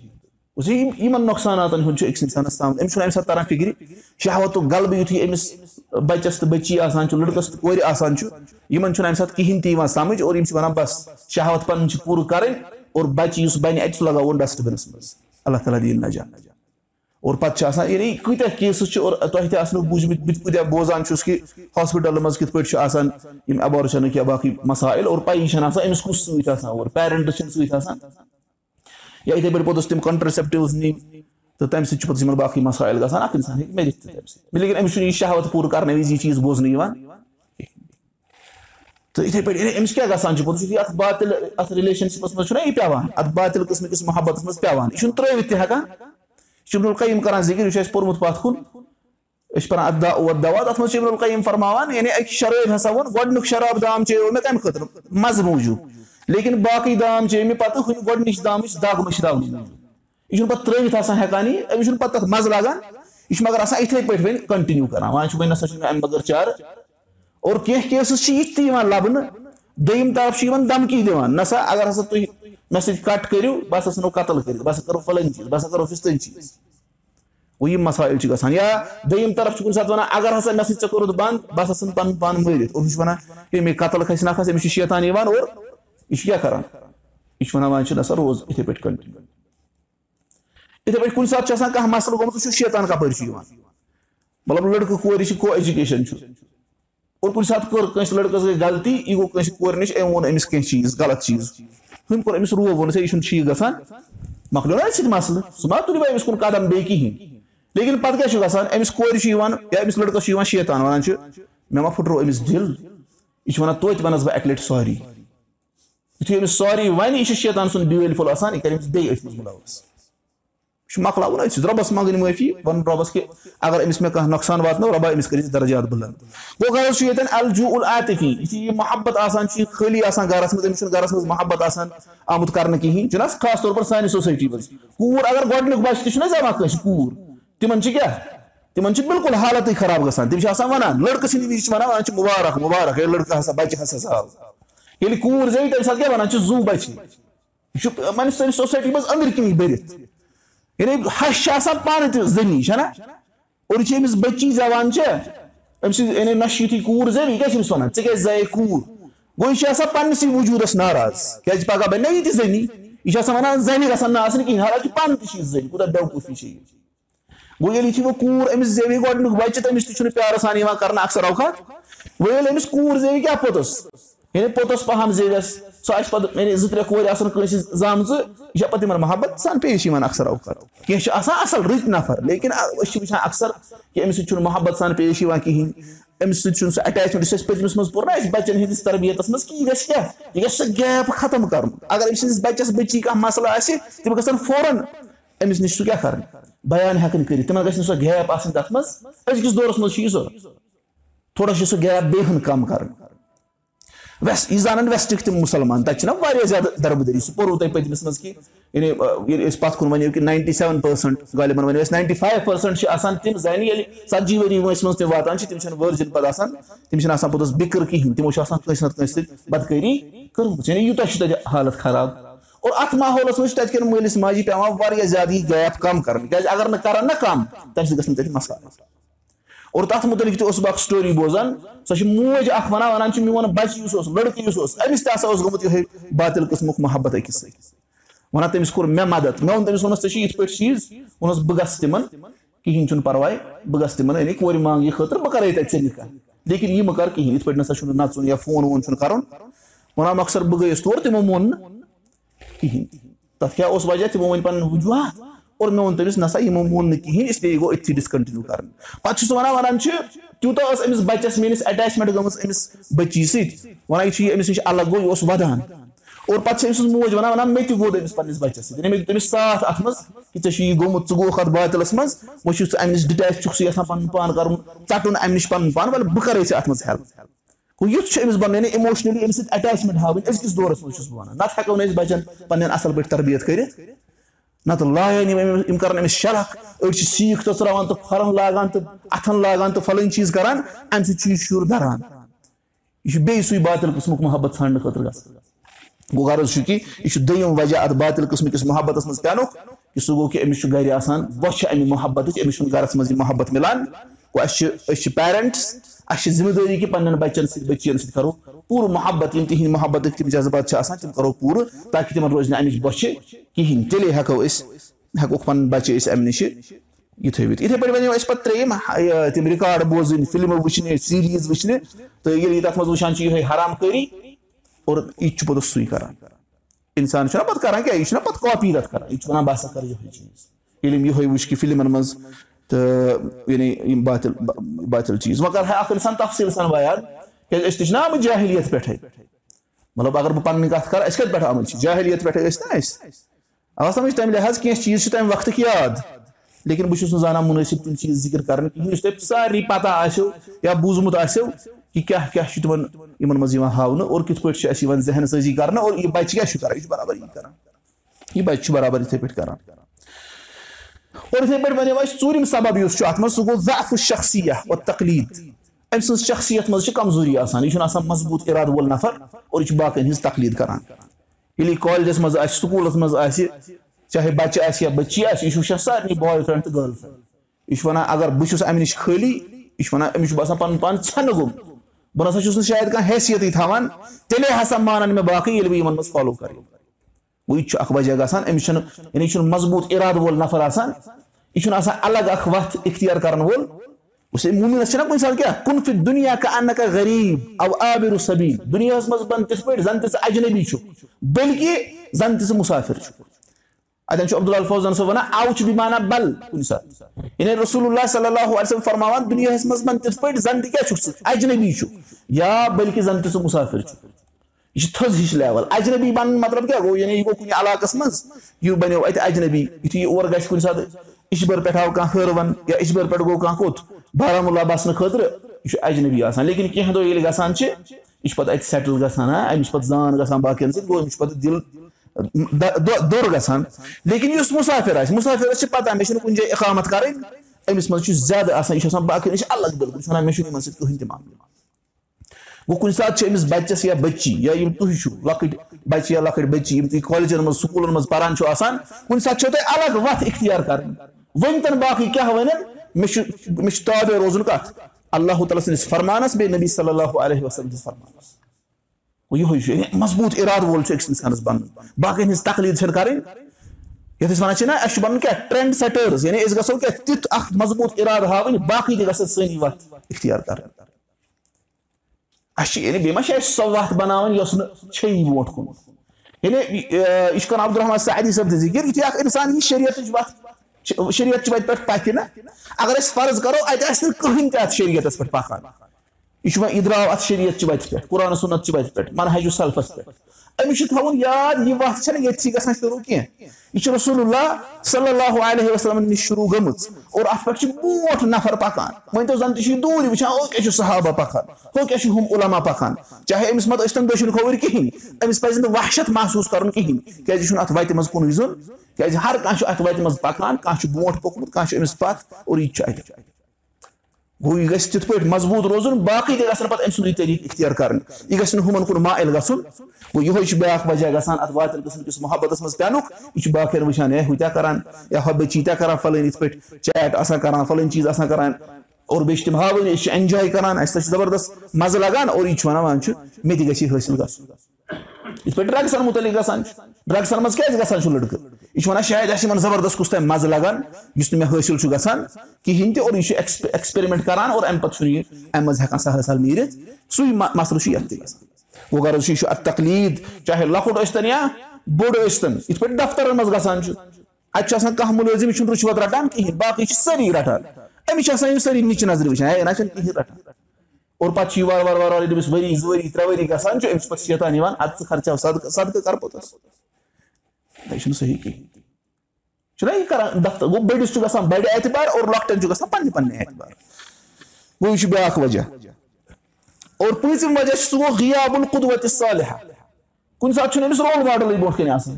یِم یِمن نۄقصاناتن ہُند چھُ أکِس اِنسانَس تام أمِس چھُنہٕ اَمہِ ساتہٕ تران فِکرِ شہاوتُک غلبہٕ یِتھُے أمِس أمِس بَچَس تہٕ بٔچی آسان چھُ لٔڑکَس تہٕ کورِ آسان چھُ یِمن چھُنہٕ اَمہِ ساتہٕ کِہینۍ تہِ یِوان سَمجھ اور یِم چھِ وَنان بَس شہاوت پَنٕنۍ چھِ پوٗرٕ کَرٕنۍ اور بَچہٕ یُس بَنہِ اَتہِ چھُ لگاو اور ڈَسٹبِنَس منٛز اللہ تعالیٰ دِیِن نَجان نجان اور پَتہٕ چھِ آسان یعنی کۭتیاہ کیسٕز چھِ اور تۄہہِ تہِ آسنو بوٗزمٕتۍ بہٕ تہِ کۭتیٛاہ بوزان چھُس کہِ ہاسپِٹلَن منٛز کِتھ پٲٹھۍ چھِ آسان یِم اٮ۪بارشَنٕکۍ یا باقٕے مَسایِل اور پَیی چھےٚ آسان أمِس کُس سۭتۍ آسان اور پیرَنٹٕس چھِنہٕ سۭتۍ آسان یا یِتھٕے پٲٹھۍ پوٚتُس تِم کَنٹرسیپٹِوٕز نِنۍ تہٕ تَمہِ سۭتۍ چھُ پوٚتُس یِمن باقٕے مَسایِل گژھان اَکھ اِنسان ہیٚکہِ مٔرِتھ تہِ تَمہِ سۭتۍ لیکِن أمِس چھُنہٕ یہِ شہوت پوٗرٕ کَرنہٕ وِزِ یہِ چیٖز بوزنہٕ یِوان تہٕ یِتھٕے پٲٹھۍ أمِس کیاہ گژھان چھُ پوٚتُس اَتھ بالِل اَتھ رِلیشن شِپَس منٛز چھُنہ یہِ پیوان اَتھ باطِل قٕسمہٕ کِس محبتَس منٛز پیوان یہِ چھُنہٕ ترٲوِتھ تہِ ہٮ۪کان یہِ چھُ اِمد القیم کران ذِکِر یہِ چھُ اَسہِ پوٚرمُت پَتھ کُن أسۍ چھِ پَران اَتھ دَ ووت دوا تَتھ منٛز چھُ اِمبُرقی فرماوان یعنی اَکہِ شرٲب ہسا ووٚن گۄڈٕنیُک شراب دام چیٚیو مےٚ کَمہِ خٲطرٕ مَزٕ موٗجوٗب लेकिन बाकी दाम चे मे पत गोडनिश दाम दाग मशराव यह पे त्रवित हेकान अमिस पे तथ मज लगान यह मगर इथे पे कंटिन्यू कर वन नसा अम बगैर चार और कह केसेस ये लबन दम तरफ धमकी दिवान नसा अगर हसा तुम मे सट करो बस नो कतल कर बस करो फलन चीज बस करो फिस्तन चीज वो ये मसाइल ग या दम तरफ कुछ सात वन अगर हसा मे सोर बंद बस हसन पन पान मरित और वह वन मे कतल खस ना खस अमिस शेतान और یہِ چھُ کیٛاہ کران یہِ چھُ وَنان وۄنۍ چھُ نہ سا روزٕ یِتھٕے پٲٹھۍ کُنہِ ساتہٕ چھُ آسان کانٛہہ مسلہٕ گوٚمُت سُہ چھُ شیطان کپٲرۍ چھُ یِوان مطلب لٔڑکہٕ کورِ چھِ کو ایجوکیشن چھُ اور کُنہِ ساتہٕ کٔر کٲنٛسہِ لٔڑکَس گٔے غلطی یہِ گوٚو کٲنٛسہِ کورِ نِش أمۍ ووٚن أمِس کیٚنٛہہ چیٖز غلط چیٖز ہُمۍ کوٚر أمِس روٗ ووٚنُس ہے یہِ چھُنہٕ ٹھیٖک گژھان مۄکلیو نا اَسہِ سۭتۍ مَسلہٕ سُہ نہ تُلِو أمِس کُن قدم بیٚیہِ کِہیٖنۍ لیکِن پَتہٕ کیاہ چھُ گژھان أمِس کورِ چھُ یِوان یا أمِس لٔڑکَس چھُ یِوان شیطان وَنان چھِ مےٚ ما پھٕٹروو أمِس دِل یہِ چھُ وَنان توتہِ وَنَس بہٕ اَکہِ لَٹہِ ساری یُتھُے أمِس ساری وَنہِ یہِ چھُ شیطان سُنٛد بیٛٲلۍ پھوٚل آسان یہِ کَرِ أمِس بیٚیہِ أتھۍ منٛز مُلوَس یہِ چھُ مۄکلاوُن أتھۍ رۄبَس منٛگٕنۍ معٲفی وَنُن رۄبَس کہِ اگر أمِس مےٚ کانٛہہ نۄقصان واتنو رۄبا أمِس کٔرِس درجات بُلنٛد گوٚو غرض چھُ ییٚتٮ۪ن الجوٗ العاطفی یُتھُے یہِ محبت آسان چھُ یہِ خٲلی آسان گَرَس منٛز أمِس چھُنہٕ گَرَس منٛز محبت آسان آمُت کرنہٕ کِہیٖنۍ چھُنہ خاص طور پَر سانہِ سوسایٹی منٛز کوٗر اگر گۄڈٕنیُک بَچہِ تہِ چھُنہ زٮ۪وان کٲنٛسہِ کوٗر تِمَن چھِ کیٛاہ تِمن چھِ بالکُل حالتٕے خراب گژھان تِم چھِ آسان وَنان لٔڑکہٕ سٕنٛدِ وِزِ چھِ وَنان وَنان چھِ مُبارک مُبارک ہے لٔڑکہٕ ہسا بَچہِ ہسا زاو ییٚلہِ کوٗر زیٚوِ تَمہِ ساتہٕ کیٛاہ وَنان چھِ زوٗ بَچی یہِ چھُ مٲنِو سٲنِس سوسایٹی منٛز أنٛدٕرۍ کِنی بٔرِتھ یعنی ہَش چھِ آسان پانہٕ تہِ زٔنی چھَنا اور یہِ چھِ أمِس بٔچی زٮ۪وان چھِ أمۍ سٕنٛز یعنی نۄشہِ یُتھُے کوٗر زٮ۪وِ یہِ کیٛاہ چھِ أمِس وَنان ژٕ کیٛازِ زَیے کوٗر گوٚو یہِ چھِ آسان پَننِسٕے وجوٗدَس ناراض. کیٛازِ پَگاہ بَنہِ نا یہِ تہِ زٔنی؟ یہِ چھِ آسان وَنان زَنہِ گژھن نہٕ آسنہِ کِہیٖنۍ حالانکہِ پانہٕ تہِ چھِ یہِ زٔنۍ کوٗتاہ بیوقوٗفی چھِ یہِ وۄنۍ ییٚلہِ یُتھُے وۄنۍ کوٗر؟ أمِس زیٚوِ گۄڈٕنیُک بَچہِ تہٕ أمِس تہِ چھُنہٕ پیارٕ سان یِوان کَرنہٕ اکثر اوقات؟ وۄنۍ ییٚلہِ أمِس کوٗر زیٚوِ کیٛاہ پوٚتُس یعنی پوٚتُس پَہَم زیٖرَس سُہ آسہِ پَتہٕ یعنی زٕ ترٛےٚ کورِ آسان کٲنٛسہِ زامژٕ یہِ چھےٚ پَتہٕ یِمَن محبت سان پیش یِوان اَکثر اوقات کینٛہہ چھِ آسان اَصٕل رٕتۍ نَفر لیکِن أسۍ چھِ وٕچھان اَکثر کہِ أمِس سۭتۍ چھُنہٕ محبت سان پیش یِوان کِہیٖنۍ أمِس سۭتۍ چھُنہٕ سُہ اٹیچمینٹ یُس اَسہِ پٔتمِس منٛز پوٚر نہ اَسہِ بَچَن ہِنٛدِس تربیتَس منٛز کہِ یہِ گژھِ کیٛاہ یہِ گژھِ سُہ گیپ ختم کَرُن اگر أمۍ سٕنٛدِس بَچَس بٔچی کانٛہہ مَسلہٕ آسہِ تِم گژھن فوراً أمِس نِش سُہ کیٛاہ کَرُن بیان ہٮ۪کٕنۍ کٔرِتھ تِمَن گژھِ نہٕ سۄ گیپ آسٕنۍ تَتھ منٛز أزۍکِس دورَس منٛز چھِ یہِ ضوٚرَتھ تھوڑا چھِ سُہ گیپ بیٚیہِ ہن کَم کَرٕنۍ ویس زانَن وٮ۪سٹٕکۍ تہِ مُسلمان تَتہِ چھِنہ واریاہ زیادٕ دَربٕدٔری سُہ پوٚرُو تۄہہِ پٔتمِس منٛز کہِ یعنی ییٚلہِ أسۍ پَتھ کُن وَنیو کہِ ناینٹی سیٚوَن پٔرسَنٛٹ غالِبن وَنیو اَسہِ ناینٹی فایو پٔرسَنٛٹ چھِ آسان تِم زَنہِ ییٚلہِ ژَتجی ؤری وٲنٛسہِ منٛز تہِ واتان چھِ تِم چھِنہٕ ؤرجِن پَتہٕ آسان تِم چھِنہٕ آسان پوٚتُس بِکرٕ کِہیٖنۍ تِمو چھُ آسان کٲنٛسہِ نَتہٕ کٲنٛسہِ بدکٲری کٔرمٕژ یعنی یوٗتاہ چھِ تَتہِ حالت خراب اور اَتھ ماحولَس منٛز چھِ تَتہِ کٮ۪ن مٲلِس ماجہِ پیٚوان واریاہ زیادٕ یہِ گیپ کَم کَرٕنۍ کیازِ اَگر نہٕ کَرَن نہ کَم تَمہِ سۭتۍ گژھان تَتہِ مَسال اور تَتھ مُتعلِق تہِ اوسُس بہٕ اَکھ سٹوری بوزان سۄ چھِ موج اَکھ وَنان وَنان چھِ میون بَچہِ یُس اوس لٔڑکہٕ یُس اوس أمِس تہِ ہسا اوس گوٚمُت یِہوٚے باطِل قٕسمُک محبت أکِس أکِس وَنان تٔمِس کوٚر مےٚ مَدد مےٚ ووٚن تٔمِس ووٚنُس ژےٚ چھُے یِتھ پٲٹھۍ چیٖز ووٚنُس بہٕ گژھٕ تِمَن تِمَن کِہیٖنۍ چھُنہٕ پَرواے بہٕ گژھٕ تِمَن أنِتھ کورِ مانٛگہِ یہِ خٲطرٕ بہٕ کَرٕ یہِ ژٔلِتھ کَتھ لیکِن یہِ بہٕ کَرٕ کِہیٖنۍ یِتھ پٲٹھۍ نَسا چھُنہٕ نَژُن یا فون وون چھُنہٕ کَرُن وَنان مۄخصر بہٕ گٔیَس تور تِمو مون نہٕ کِہیٖنۍ تَتھ کیاہ اوس وجہہ تِمو وۄنۍ پَنٕنۍ وجوٗہات اور مےٚ ووٚن تٔمِس نہ سا یِمو مون نہٕ کِہینۍ اِسلیے یہِ گوٚو أتھی ڈِسکَنٹِنیوٗ کَرُن پَتہٕ چھُ سُہ وَنان وَنان چھُ تیوٗتاہ ٲس أمِس بَچَس میٲنِس ایٹیچمینٹ گٔمٕژ أمِس بَچی سۭتۍ وَنان یہِ چھُ یہِ أمِس نِش اَلگ گوٚو یہِ اوس وَدان اور پَتہٕ چھِ أمۍ سٕنٛز موج وَنان وَنان مےٚ تہِ ووٚت أمِس پَنٕنِس بَچَس سۭتۍ دیُت تٔمِس ساتھ اَتھ منٛز کہِ ژےٚ چھُے یہِ گوٚمُت ژٕ گوٚوُکھ اَتھ باتلَس منٛز وۄنۍ چھُ ژٕ اَمہِ نِش ڈِٹیچ چھُکھ ژٕ یَژھان پَنُن پان کَرُن ژَٹُن اَمہِ نِش پَنُن پان وَلہٕ بہٕ کَرے ژےٚ اَتھ منٛز ہیلٕپ ہیلٕپ گوٚو یُتھ چھُ أمِس بَنٲیِتھ اِموشنٔلی أمِس سۭتۍ ایٹیچمینٹ ہاوٕنۍ أزکِس دورَس منٛز چھُس بہٕ وَنان نَتہٕ ہٮ۪کو نہٕ أسۍ بَچن پَنٕنین اَصٕل پٲٹھۍ تَربیت کٔرِتھ نتہٕ لایان یِم یِم کرن أمِس شرح أڑۍ چھِ سیٖکھ تٔژراوان تہٕ پھۄرَن لاگان تہٕ اَتھن لاگان تہٕ فَلٲنۍ چیٖز کران اَمہِ سۭتۍ چھُ یہِ شُر دَران یہِ چھُ بیٚیہِ سُے باطل قٕسمُک محبت ژھانٛڈنہٕ خٲطرٕ گژھان گوٚو غرض چھُ کہِ یہِ چھُ دوٚیِم وجہ اَتھ باطل قٕسمٕکِس محبتس منٛز پیٛانُک کہِ سُہ گوٚو کہِ أمِس چھُ گرِ آسان وۄچھِ اَمہِ محبتٕچ أمِس چھُنہٕ گرس منٛز یہِ محبت مِلان اَسہِ چھِ أسۍ چھِ پیرَنٹٕس اَسہِ چھِ ذِمہٕ دٲری کہِ پنٛنٮ۪ن بَچَن سۭتۍ بٔچِیَن سۭتۍ کَرو پوٗرٕ محبت یِم تِہِنٛدۍ محبتٕکۍ تِم جذبات چھِ آسان تِم کَرو پوٗرٕ تاکہِ تِمَن روزِ نہٕ اَمِچ بۄچھِ کِہیٖنۍ تیٚلے ہٮ۪کو أسۍ ہٮ۪کوکھ پَنٕنۍ بَچہِ أسۍ اَمہِ نِشہِ یہِ تھٲوِتھ یِتھَے پٲٹھۍ وَنیو اَسہِ پَتہٕ ترٛیٚیِم تِم رِکاڈ بوزٕنۍ فِلمہٕ وٕچھنہِ سیٖریٖز وٕچھنہِ تہٕ ییٚلہِ یہِ تَتھ منٛز وٕچھان چھِ یِہوٚے حرام کٲری اور یہِ تہِ چھُ پوٚتُس سُے کَران اِنسان چھُنہ پَتہٕ کَران کیٛاہ یہِ چھُنہ پَتہٕ کاپی تَتھ کَران یہِ چھُ وَنان بہٕ ہسا کَرٕ یِہوٚے چیٖز ییٚلہِ یِم یِہوٚے وٕچھ کہِ فِلمَن منٛز یعنی یِم باتِل باتِل چیٖز وۄنۍ کَرٕ ہا اَکھ اِنسان تفصیٖل سان بیان کیٛازِ أسۍ تہِ چھِنہ آمٕتۍ جاہِلیت پٮ۪ٹھَے مطلب اگر بہٕ پَنٕنۍ کَتھ کَرٕ أسۍ کَتہِ پٮ۪ٹھ آمٕتۍ چھِ جاہِلیت پٮ۪ٹھَے ٲسۍ نہ أسۍ آ سَمٕجھ تَمہِ لِحاظ کینٛہہ چیٖز چھِ تَمہِ وقتٕکۍ یاد لیکِن بہٕ چھُس نہٕ زانان مُنٲسِب تِم چیٖز ذِکِر کَرنہٕ کِہیٖنۍ یُس تۄہہِ سارنٕے پَتہ آسیو یا بوٗزمُت آسیو کہِ کیٛاہ کیٛاہ چھُ تِمَن یِمَن منٛز یِوان ہاونہٕ اور کِتھ پٲٹھۍ چھِ اَسہِ یِوان ذہن سٲزی کَرنہٕ اور یہِ بَچہِ کیٛاہ چھُ کَران یہِ چھُ بَرابَر یی کَران یہِ بَچہِ چھُ بَرابَر یِتھَے پٲٹھۍ کَران اور یِتھَے پٲٹھۍ وَنیو اَسہِ ژوٗرِم سبب یُس چھُ اَتھ منٛز سُہ گوٚو ضعفُ شخصیہ اور تقلیٖد أمۍ سٕنٛز شخصیت منٛز چھِ کمزوٗری آسان یہِ چھُنہٕ آسان مضبوٗط اِرادٕ وول نفر اور یہِ چھُ باقٕیَن ہِنٛز تقلیٖد کَران ییٚلہِ یہِ کالجَس منٛز آسہِ سکوٗلَس منٛز آسہِ چاہے بَچہِ آسہِ یا بٔچی آسہِ یہِ چھُ وٕچھان سارنٕے بوے فرٛٮ۪نٛڈ تہٕ یہِ چھُ وَنان اگر بہٕ چھُس اَمہِ نِش خٲلی یہِ چھُ وَنان أمِس چھُ باسان پَنُن پان ژھٮ۪نہٕ گوٚمُت بہٕ نسا چھُس نہٕ شاید کانٛہہ حیثیتٕے تھاوان تیٚلے ہسا مانن مےٚ باقٕے ییٚلہِ بہٕ یِمن منٛز فالو کَرٕ گوٚو یہِ تہِ چھُ اکھ وجہ گژھان أمِس چھُنہٕ یعنی یہِ چھُنہٕ مضبوٗط اِرادٕ وول نفر آسان یہِ چھُنہٕ آسان الگ اکھ وَتھ اِختِیار کرن وول وٕچھ موٗمِنس چھِنہ کُنہِ ساتہٕ کیٛاہ کُن فِت دُنیا کا اَنکھ غریٖب او آبِر سبیٖل دُنیاہَس منٛز بَن تِتھ پٲٹھۍ زَن تہِ ژٕ اجنبی چھُکھ بٔلکہِ زَن تہِ ژٕ مُسافِر چھُکھ اَتٮ۪ن چھُ الفوزان صٲب وَنان اَو چھُ یعنی رسول اللہ صلی اللہُ علیہ فرماوان دُنیاہَس منٛز بَن تِتھ پٲٹھۍ زَن تہِ کیاہ چھُکھ ژٕ اجنبی چھُکھ یا بٔلکہِ زَن تہِ ژٕ مُسافِر چھُکھ یہِ چھِ تھٔز ہِش لیول اجنبی بَنُن مطلب کیاہ گوٚو یعنی یہِ گوٚو کُنہِ علاقَس منٛز یہِ بَنیو اَتہِ اجنبی یِتھُے یہِ اور گژھِ کُنہِ ساتہٕ اِشبر پٮ۪ٹھ آو کانٛہہ ہٲروَن یا اِشبر پٮ۪ٹھ گوٚو کانٛہہ کوٚت بارہمولہ بَسنہٕ خٲطرٕ یہِ چھُ اجنبی آسان لیکِن کیٚنٛہہ دۄہ ییٚلہِ گژھان چھِ یہِ چھُ پَتہٕ اَتہِ سیٹٕل گژھان ہا أمِس چھُ پَتہٕ زان گژھان باقین سۭتۍ گوٚو أمِس چھُ پَتہٕ دِل دوٚر گژھان لیکِن یُس مُسافِر آسہِ مُسافِرَس چھِ پَتہ مےٚ چھُنہٕ کُنہِ جایہِ اِقامَت کَرٕنۍ أمِس منٛز چھُ زیادٕ آسان یہِ چھُ آسان باقین نِش الگ بِلکُل یہِ چھُ وَنان مےٚ چھُنہٕ یِمن سۭتۍ کٕہٕنۍ تہِ معاملہٕ گوٚو کُنہِ ساتہٕ چھِ أمِس بَچَس یا بٔچی یا یِم تُہۍ چھِو لۄکٕٹۍ بَچہِ یا لۄکٕٹۍ بٔچی یِم تُہۍ کالجن منٛز سکوٗلن منٛز پَران چھِو آسان. کُنہِ ساتہٕ چھو تۄہہِ الگ وَتھ اِختِیار کَرٕنۍ ؤنۍ تَن باقٕے کیاہ وَنن مےٚ چھُ مےٚ چھُ تابے روزُن کَتھ اللہ تعالیٰ سٕنٛدِس فرمانَس بیٚیہِ نبی صلی اللہ علیہ وسلم سٕنٛدِس فرمانَس گوٚو یِہوے چھُ مضبوٗط اِرادٕ وول چھُ أکِس اِنسانَس بَنُن باقین ہِنٛز تَکلیٖد چھَنہٕ کَرٕنۍ یَتھ أسۍ وَنان چھِ نہ اَسہِ چھُ بَنُن کیٛاہ ٹرٛینٛڈ سیٹٲرٕس یعنی أسۍ گژھو کیٛاہ تیُتھ اکھ مضبوٗط اِرادٕ ہاوٕنۍ باقٕے تہِ گژھن سٲنی وَتھ اِختِیار کَرٕنۍ اَسہِ چھِ یعنی بیٚیہِ ما چھِ اَسہِ سۄ وَتھ بَناوٕنۍ یۄس نہٕ چھیی برونٛٹھ کُن یعنی یہِ چھُ کَران عبدالرحمان سعدی صٲب تہِ ذِکِر یِتھُے اکھ اِنسان یی شریعتٕچ وَتھ شریعت چھِ وَتہِ پٮ۪ٹھ پَکہِ نہ اَگر أسۍ فرض کَرو اَتہِ آسہِ نہٕ کٕہٕنۍ تہِ اَتھ شریعتَس پٮ۪ٹھ پَکان یہِ چھُ وۄنۍ اِدراو اَتھ شریعت چہِ وَتہِ پٮ۪ٹھ قرآن صنت چہِ وَتہِ پٮ۪ٹھ مَنہجُ سَلفَس پٮ۪ٹھ أمِس چھُ تھاوُن یاد یہِ وَتھ چھےٚ نہٕ ییٚتھی گژھان شروٗع کیٚنٛہہ یہِ چھِ رسول اللہ صلی اللہُ علیہ وسلمن نِش شروٗع گٔمٕژ اور اَتھ پٮ۪ٹھ چھِ برونٛٹھ نفر پَکان وۄنۍ تو زَن تہِ چھِ یہِ دوٗرِ وٕچھان ہُہ کیاہ چھُ صحابہ پَکان ہُہ کیاہ چھُ ہُم علاما پَکان چاہے أمِس مت ٲسۍ تَن دٔچھُن کھووٕرۍ کِہینۍ أمِس پَزِ نہٕ وحشت محسوٗس کَرُن کِہینۍ کیازِ یہِ چھُنہٕ اَتھ وَتہِ منٛز کُنُے زوٚن کیازِ ہر کانٛہہ چھُ اَتھ وَتہِ منٛز پَکان کانٛہہ چھُ برونٛٹھ پوٚکمُت کانٛہہ چھُ أمِس پَتھ اور یہِ تہِ چھُ اَتہِ گوٚو یہِ گژھِ تِتھ پٲٹھۍ مضبوٗط روزُن باقٕے تہِ گژھن پَتہٕ أمۍ سُنٛدُے طریٖقہٕ اِختِیار کَرُن یہِ گژھِ نہٕ ہُمَن کُن مایِل گژھُن گوٚو یِہوے چھُ بیاکھ وجہ گژھان اَتھ واتَن قٕسمہٕ کِس محبتَس منٛز پٮ۪نُک یہِ چھُ باقین وٕچھان ہے ہُہ تیٛاہ کران یا ہۄ بٔچی تیٛاہ کران فَلٲنۍ یِتھ پٲٹھۍ چیٹ آسان کران فَلٲنۍ چیٖز آسان کران اور بیٚیہِ چھِ تِم ہاوٕنۍ أسۍ چھِ اٮ۪نجاے کران اَسہِ تہِ چھُ زَبردست مَزٕ لگان اور یہِ چھُ وَنان وَن چھُ مےٚ تہِ گژھِ یہِ حٲصِل گژھُن یِتھ پٲٹھۍ ڈرٛگسَن مُتعلِق گژھان چھُ ڈرٛگسَن منٛز کیازِ گژھان چھُ لٔڑکہٕ یہِ چھُ وَنان شاید آسہِ یِمن زَبردست کُس تام مَزٕ لگان یُس نہٕ مےٚ حٲصِل چھُ گژھان کِہینۍ تہِ اور یہِ چھُ ایٚکٕسپیرمینٹ کران اور اَمہِ پَتہٕ چھُنہٕ یہِ اَمہِ منٛز ہٮ۪کان سہل سہل نیٖرِتھ سُے مَسلہٕ چھُ یَتھ تہِ گژھان گوٚو غرض چھُ یہِ چھُ اَتھ تکلیٖد چاہے لۄکُٹ ٲسۍتن یا بوٚڑ ٲسۍتن یِتھ پٲٹھۍ دفترن منٛز گژھان چھُ اَتہِ چھُ آسان کانٛہہ مُلٲزِم یہِ چھُنہٕ رُشوت رَٹان کِہینۍ باقٕے چھِ سٲری رَٹان أمِس چھِ آسان یِم سٲری نِچہِ نظرِ وٕچھان ہے نہ چھُنہٕ کِہینۍ رَٹان اور پَتہٕ چھُ یہِ وارٕ وارٕ وارٕ وارٕ ییٚلہِ أمِس ؤری زٕ ؤری ترٛےٚ ؤری گژھان چھُ أمِس پَتہٕ شیطان یِوان اَدٕ ژٕ خرچاو سَدقہٕ سَدقہٕ کر پوٚتُس یہِ چھُنہٕ صحیح کِہینۍ چھُنہ یہِ کران دفتر گوٚو بٔڑِس چھُ گژھان بَڑِ اعتبار اور لۄکٹٮ۪ن چھُ گژھان پَنٕنہِ پَنٕنہِ اعتبار گوٚو یہِ چھُ بیاکھ وجہ اور پوٗژِم وجہ چھُ سُہ گوٚو غیابُل قُدوَتہِ صالحہ کُنہِ ساتہٕ چھُنہٕ أمِس رول ماڈلٕے برونٛٹھ کَنۍ آسان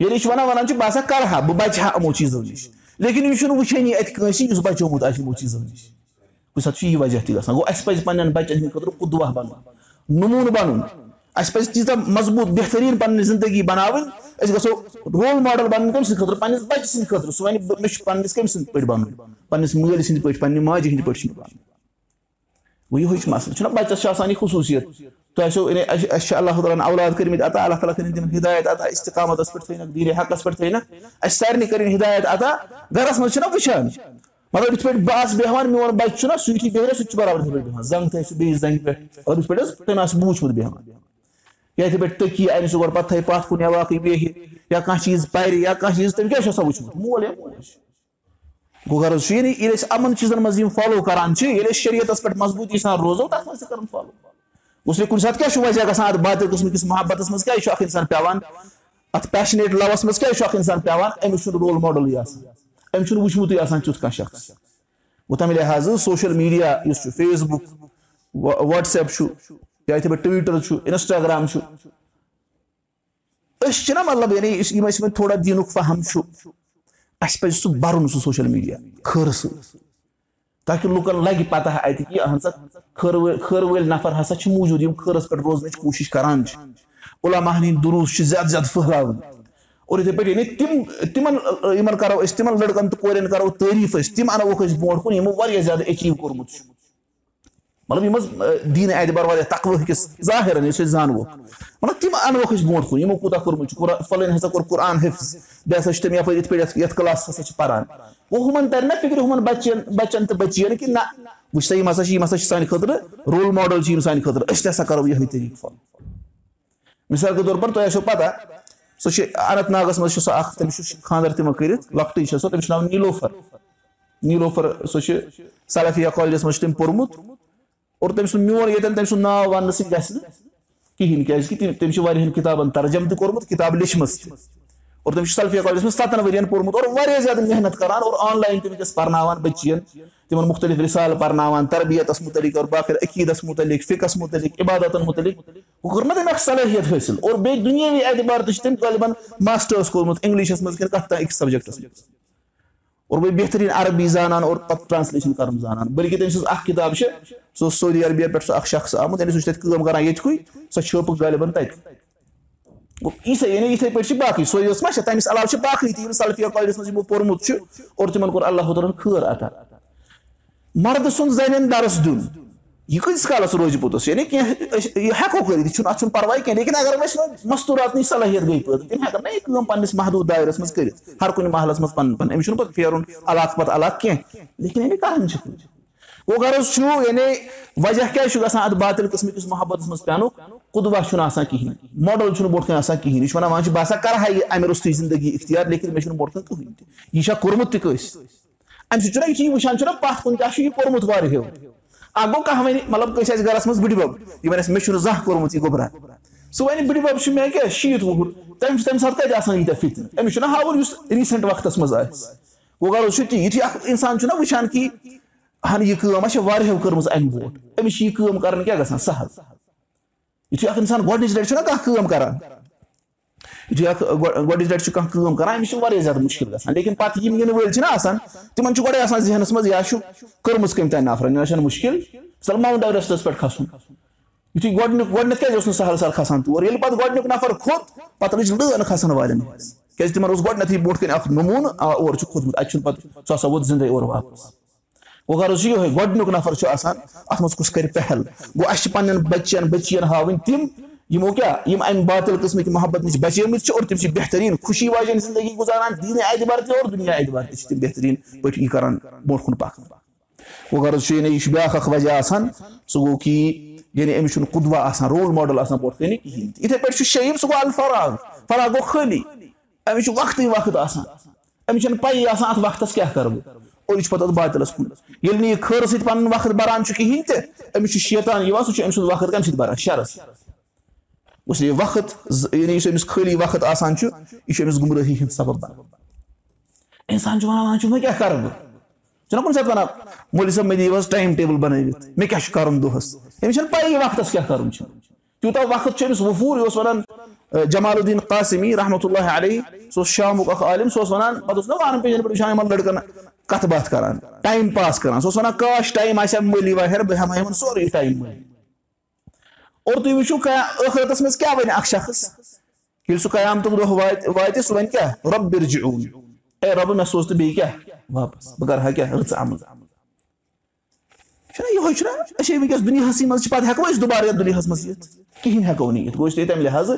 ییٚلہِ یہِ چھُ وَنان وَنان چھُ بہٕ ہسا کَرٕ ہا بہٕ بَچہٕ ہا یِمو چیٖزو نِش لیکِن یہِ چھُنہٕ وٕچھٲنی اَتہِ کٲنٛسہِ یُس بَچومُت آسہِ یِمو چیٖزو نِش کُنہِ ساتہٕ چھُ یہِ وجہ تہِ گژھان گوٚو اَسہِ پَزِ پَنٕنٮ۪ن بَچَن ہِنٛدِ خٲطرٕ قُدوہ بَنُن نموٗنہٕ بَنُن اَسہِ پَزِ تیٖژاہ مضبوٗط بہتریٖن پَنٕنۍ زندگی بَناوٕنۍ أسۍ گژھو رول ماڈل بَنٕنۍ کٔمۍ سٕنٛدِ خٲطرٕ پَنٕنِس بَچہِ سٕنٛدِ خٲطرٕ سُہ وَنہِ مےٚ چھُ پَنٕنِس کٔمۍ سٕنٛدۍ پٲٹھۍ بَنُن پَنٕنِس مٲلۍ سٕنٛدۍ پٲٹھۍ پَنٕنہِ ماجہِ ہِنٛدۍ پٲٹھۍ چھُ مےٚ بَنُن گوٚو یِہوے مَسلہٕ چھُنہ بَچَس چھِ آسان یہِ خصوٗصیت تۄہہِ آسیو اَسہِ چھِ اللہ تعالیٰ ہن اولاد کٔرمٕتۍ عطا اللہ تعالیٰ کٔرِنۍ تِمن ہِدایت عطا اِستِقامَتَس پٮ۪ٹھ تھٲینَکھ دیٖنِ حقَس پٮ۪ٹھ تھٲینَکھ اَسہِ سارنٕے کٔرِنۍ ہِدایت عطا گرَس منٛز چھِنہ وٕچھان مطلب یِتھ پٲٹھۍ بہٕ آسہٕ بیٚہوان میون بَچہِ چھُنہ سُہ یُتھُے سُہ تہِ چھُ برابر یِتھٕے پٲٹھۍ بیٚہوان زنٛگ تھایہِ سُہ بیٚیِس زنٛگہِ پٮ۪ٹھ اور حظ یا پٲٹھۍ تٔکی اَنہِ سُہ گۄڈٕ پَتہٕ تھایہِ پَتھ کُن یا باقٕے بیٚہہِ یا کانٛہہ چیٖز پَرِ یا کانٛہہ چیٖز تٔمۍ کیٛاہ چھُ آسان وٕچھمُت؟ مول گوٚو غرض چھُ۔ ییٚلہِ أسۍ یِمَن چیٖزَن منٛز یِم فالو کران چھِ ییٚلہِ أسۍ شریعتَس پٮ۪ٹھ مضبوٗطی سان روزو تَتھ منٛز تہِ کَرُن فالو گوٚژھ نہٕ کُنہِ ساتہٕ کیٛاہ چھُ وجہ گژھان اَتھ بادل قٕسمٕکِس محبتَس منٛز؟ کیٛازِ چھُ اکھ اِنسان پیٚوان اَتھ پیشنیٹ لَوَس منٛز کیٛازِ چھُ اکھ اِنسان پیٚوان أمِس چھُنہٕ رول ماڈلٕے آسان۔ أمِس چھُنہٕ وٕچھمُتٕے آسان تیُتھ کانٛہہ شخص۔ گوٚو تَمہِ لِحاظہٕ سوشَل میٖڈیا یُس چھُ فیس بُک وَٹس ایپ چھُ یِتھٕے پٲٹھۍ ٹُوِٹر چھُ اِنسٹاگرام چھُ أسۍ چھِنہ مطلب یعنی تھوڑا دیٖنُک فہم چھُ اَسہِ پَزِ سُہ بَرُن سُہ سوشَل میٖڈیا خٲرٕ سۭتۍ تاکہِ لُکَن لَگہِ پَتہ اَتہِ کہِ اہن سا خٲر وٲلۍ وٲلۍ نَفر ہسا چھِ موٗجوٗد یِم خٲرَس پٮ۪ٹھ روزنٕچ کوٗشِش کران چھِ عُلاماہَن ہٕنٛدۍ دُروٗس چھِ زیادٕ زیادٕ پھٔہلاوٕنۍ اور یِتھٕے پٲٹھۍ یعنی تِم تِمن یِمن کرو أسۍ تِمن لٔڑکن تہٕ کورٮ۪ن کرو تعٲریٖف أسۍ تِم اَنوکھ أسۍ برونٛٹھ کُن یِمو واریاہ زیادٕ ایچیٖو کوٚرمُت چھُ مطلب یِم حظ دیٖنہٕ اعتبار واریاہ تَکوٕ أکِس ظٲہِرن یُس أسۍ زانوکھ مطلب تِم اَنوکھ أسۍ برونٛٹھ کُن یِمو کوٗتاہ کوٚرمُت چھُ؟ فلٲنۍ ہسا کوٚر قرآن حِفظ بیٚیہِ ہسا چھِ تِم یَپٲرۍ یِتھ پٲٹھۍ یَتھ کٕلاسَس ہسا چھِ پَران. گوٚو ہُمَن تَرِ نہ بَچَن بَچَن تہٕ بٔچِیَن کہِ نہ وٕچھ سا یِم ہسا چھِ یِم ہسا چھِ سانہِ خٲطرٕ رول ماڈل چھِ یِم سانہِ خٲطرٕ أسۍ تہِ ہسا کَرو یِہوے طریٖقہٕ فالو. مِثال کے طور پر تۄہہِ آسیو پَتہ سۄ چھِ اننت ناگَس منٛز چھِ سۄ اکھ تٔمِس چھُ خاندر تِمن کٔرِتھ لۄکٹٕے چھےٚ سۄ تٔمِس چھُ ناو نیٖلوفر. نیٖلوفر سۄ چھِ سلفیا کالیجَس منٛز چھُ تٔمۍ پوٚرمُت اور تٔمۍ سُنٛد میون ییٚتٮ۪ن تٔمۍ سُنٛد ناو وَننہٕ سۭتۍ گژھِ نہٕ کِہینۍ کیازِ کہِ تٔمۍ چھِ واریاہن کِتابَن ترجم تہِ کوٚرمُت کِتاب لیٚچھمٕژ اور تٔمۍ چھُ سلفیا کالیجَس منٛز سَتَن ؤرۍ یَن پوٚرمُت اور واریاہ زیادٕ محنت کران اور آن لاین تہِ وٕنکیٚس پَرناوان بٔچِین۔ تِمن مُختٔلِف رِسالہٕ پَرناوان تربیتَس مُتعلِق اور باقٕے عقیٖدَس مُتعلِق فِکَس مُتعلِق عبادتَن مُتعلِق۔ وۄنۍ کٔر نہ تٔمۍ اکھ صلٲحیت حٲصِل۔ اور بیٚیہِ دُنیٲوی اعتبار تہِ چھِ تٔمۍ طالبان ماسٹٲرٕس کوٚرمُت اِنگلِشَس منٛز کِنہٕ کَتھ أکِس سَبجکٹَس اور بیٚیہِ بہتریٖن عربی زانان اور پَتہٕ ٹرانسلیشن کَرُن زانان۔ بٔلکہِ تٔمۍ سٕنٛز اکھ کِتاب چھِ سُہ اوس سعودی عربِیا پٮ۪ٹھ سُہ اکھ شخص آمُت یعنی سُہ چھُ تَتہِ کٲم کران ییٚتہِ سۄ چھٲپٕکھ غالبن تَتہِ یِتھٕے یعنی یِتھٕے پٲٹھۍ چھِ باقٕے سۄ یۄس ما چھِ تَمہِ علاوٕ چھِ باقٕے تہِ یِم سلفیا کالیجَس منٛز یِمو پوٚرمُت چھُ اور تِمن کوٚر اللہ تعالیٰ ہن خٲر عطا مردٕ سُنٛد زَنٮ۪ن درس دیُن یہِ کۭتِس کالَس روزِ پوٚتُس یعنی کینٛہہ أسۍ یہِ ہٮ۪کو کٔرِتھ یہِ چھُنہٕ اَتھ چھُنہٕ پَرواے کینٛہہ لیکِن اَگر أسۍ مستوٗراتنٕچ صلٲحیت گٔے پٲدٕ تِم ہٮ۪کَن نہ یہِ کٲم پَنٕنِس محدوٗد دایرَس منٛز کٔرِتھ ہر کُنہِ محلَس منٛز پَنُن پَنُن أمِس چھُنہٕ پَتہٕ پھیرُن علاقہٕ پَتہٕ علاقہٕ کیٚنٛہہ لیکِن یعنی کَران چھِ گوٚو غرض چھُ یعنی وجہ کیازِ چھُ گژھان اَتھ باتِل قٕسمٕکِس محبتَس منٛز پٮ۪نُک قُدوا چھُنہٕ آسان کِہینۍ۔ ماڈل چھُنہٕ برونٛٹھ کَنۍ آسان کِہینۍ۔ یہِ چھُ وَنان وۄنۍ چھُ باسان کَرٕ ہا یہِ اَمہِ روٚستُے زندگی اِختِیار لیکِن مےٚ چھُنہٕ برونٛٹھ کَنۍ کٕہٕنۍ تہِ۔ یہِ چھا کوٚرمُت تہِ کٲنٛسہِ؟ اَمہِ سۭتۍ چھُنہ یہِ چھُ یہِ وٕچھان چھُنہ پَتھ کُن کیاہ چھُ یہِ کوٚرمُت واریاہو اکھ گوٚو کانٛہہ وَنہِ مطلب کٲنٛسہِ آسہِ گرَس منٛز بٕڈِبب یہِ وَنہِ مےٚ چھُنہٕ زانٛہہ کوٚرمُت یہِ گۄبرا سُہ وَنہِ بٕڈِبب چھُ مےٚ کیاہ شیٖتھ وُہُر تٔمِس تَمہِ ساتہٕ کَتہِ آسان ییٖتیاہ فِتنہٕ؟ أمِس چھُنہ ہاوُن یُس ریٖسنٛٹ وقتَس منٛز آسہِ۔ گوٚو غرض چھُ تی یِتھُے اکھ اِنسان چھُنہ وٕچھان کہِ اہن یہِ کٲم چھےٚ واریاہو کٔرمٕژ اَمہِ برونٛٹھ أمِس چھِ یہِ کٲم کَرٕنۍ کیٛاہ گژھان سہل یِتھُے اکھ اِنسان گۄڈٕنِچ لَٹہِ چھُنہ کانٛہہ کٲم کران یِتھُے اکھ گۄڈٕنِچ لَٹہِ چھُ کانٛہہ کٲم کران أمِس چھُ واریاہ زیادٕ مُشکِل گژھان لیکِن پَتہٕ یِم یِنہٕ وٲلۍ چھِنہ آسان تِمن چھُ گۄڈَے آسان ذہنَس منٛز یا چھُ کٔرمٕژ کٔمۍ تانۍ نَفرَن یہِ چھَنہٕ مُشکِل. مِثال ماوُنٹ ایٚورسٹَس پٮ۪ٹھ کھسُن یِتھُے گۄڈٕنیُک گۄڈٕنیٚتھ کیازِ اوس نہٕ سہل سہل کھسان تور ییٚلہِ پَتہٕ گۄڈٕنیُک نَفر کھوٚت پَتہٕ لٔج لٲن کھسان والٮ۪ن ہٕنٛز کیازِ تِمن اوس گۄڈٕنیتھٕے برونٛٹھ کَنۍ اکھ نموٗنہٕ آ اور چھُ کھوٚتمُت اَتہِ چھُنہٕ پَتہٕ سُہ ہسا ووت زِندَے اورٕ واپَس گوٚو غرض چھُ یِہوے گۄڈٕنیُک نَفر چھُ آسان اَتھ منٛز کُس کَرِ پہل گوٚو اَسہِ چھِ پَنٕنٮ۪ن بَچن بٔچِین ہاوٕنۍ تِم یِمو کیاہ یِم اَمہِ باتِل قٕسمٕکۍ محبت نِش بَچیمٕتۍ چھِ اور تِم چھِ بہتریٖن خوشی واجٮ۪ن زندگی گُزاران دیٖنہِ اعتبار تہِ اور دُنیا اعتبار تہِ چھِ تِم بہتریٖن پٲٹھۍ یہِ کران برونٛٹھ کُن پَکان گوٚو غرض چھُ یعنی یہِ چھُ بیاکھ اکھ وجہ آسان سُہ گوٚو کہِ یعنی أمِس چھُنہٕ قُدوا آسان رول ماڈل آسان برونٛٹھ کَنہِ یِتھٕے پٲٹھۍ چھُ شیٖم سُہ گوٚو الفراغ. فراغ گوٚو خٲلی أمِس چھُ وقتٕے وقت آسان أمِس چھَنہٕ پَیی آسان اَتھ وقتَس کیاہ کَرٕ بہٕ اور یہِ باتِلَس کُن ییٚلہِ نہٕ یہِ خٲرٕ سۭتۍ پَنُن وقت بَران چھُ کِہینۍ تہِ أمِس چھُ شیطان یِوان سُہ چھُ أمۍ سُنٛد وقت کَمہِ سۭتۍ بَران شَرَس گوٚژھ یہِ وقت یعنی یُس أمِس خٲلی وقت آسان چھُ یہِ چھُ أمِس گُمرٲہی کُنہِ ساتہٕ وَنان مولوی صٲب مےٚ دِیِو حظ ٹایم ٹیبٕل بَنٲوِتھ مےٚ کیاہ چھُ کَرُن دۄہَس أمِس چھَنہٕ پَیی وقتَس کیاہ کَرُن تیوٗتاہ وقت چھُ أمِس وفوٗر یہِ اوس وَنان جمال الدیٖن قاسمی رحمتہ اللہ علیہ سُہ اوس شامُک اکھ عالِم سُہ اوس وَنان پَتہٕ اوس نہ لٔڑکَن کَتھ باتھ کران؟ ٹایم پاس کران۔ سُہ اوس وَنان کاش ٹایم آسہِ ہا مٲلی واہر بہٕ ہٮ۪مہٕ ہا یِمن سورُے ٹایم مٔلۍ اور تُہۍ وٕچھِو ٲخرتس منٛز کیاہ وَنہِ اکھ شخص؟ ییٚلہِ سُہ قیامتُک دۄہ واتہِ واتہِ سُہ وَنہِ کیاہ؟ رۄب اے رۄبہٕ مےٚ سوز تہٕ بیٚیہِ کیاہ؟ واپس. بہٕ کرٕ ہا کیاہ رٕژ عمل؟ چھُنہ یِہوے چھُنہ چھِ وٕنکیٚس دُنیاہسٕے منٛز چھِ پَتہٕ ہٮ۪کو أسۍ دُبارٕ یَتھ دُنیاہَس منٛز یِتھ؟ کِہینۍ ہٮ۪کو نہٕ یِتھ۔ گوٚو أسۍ تَمہِ لِحاظہٕ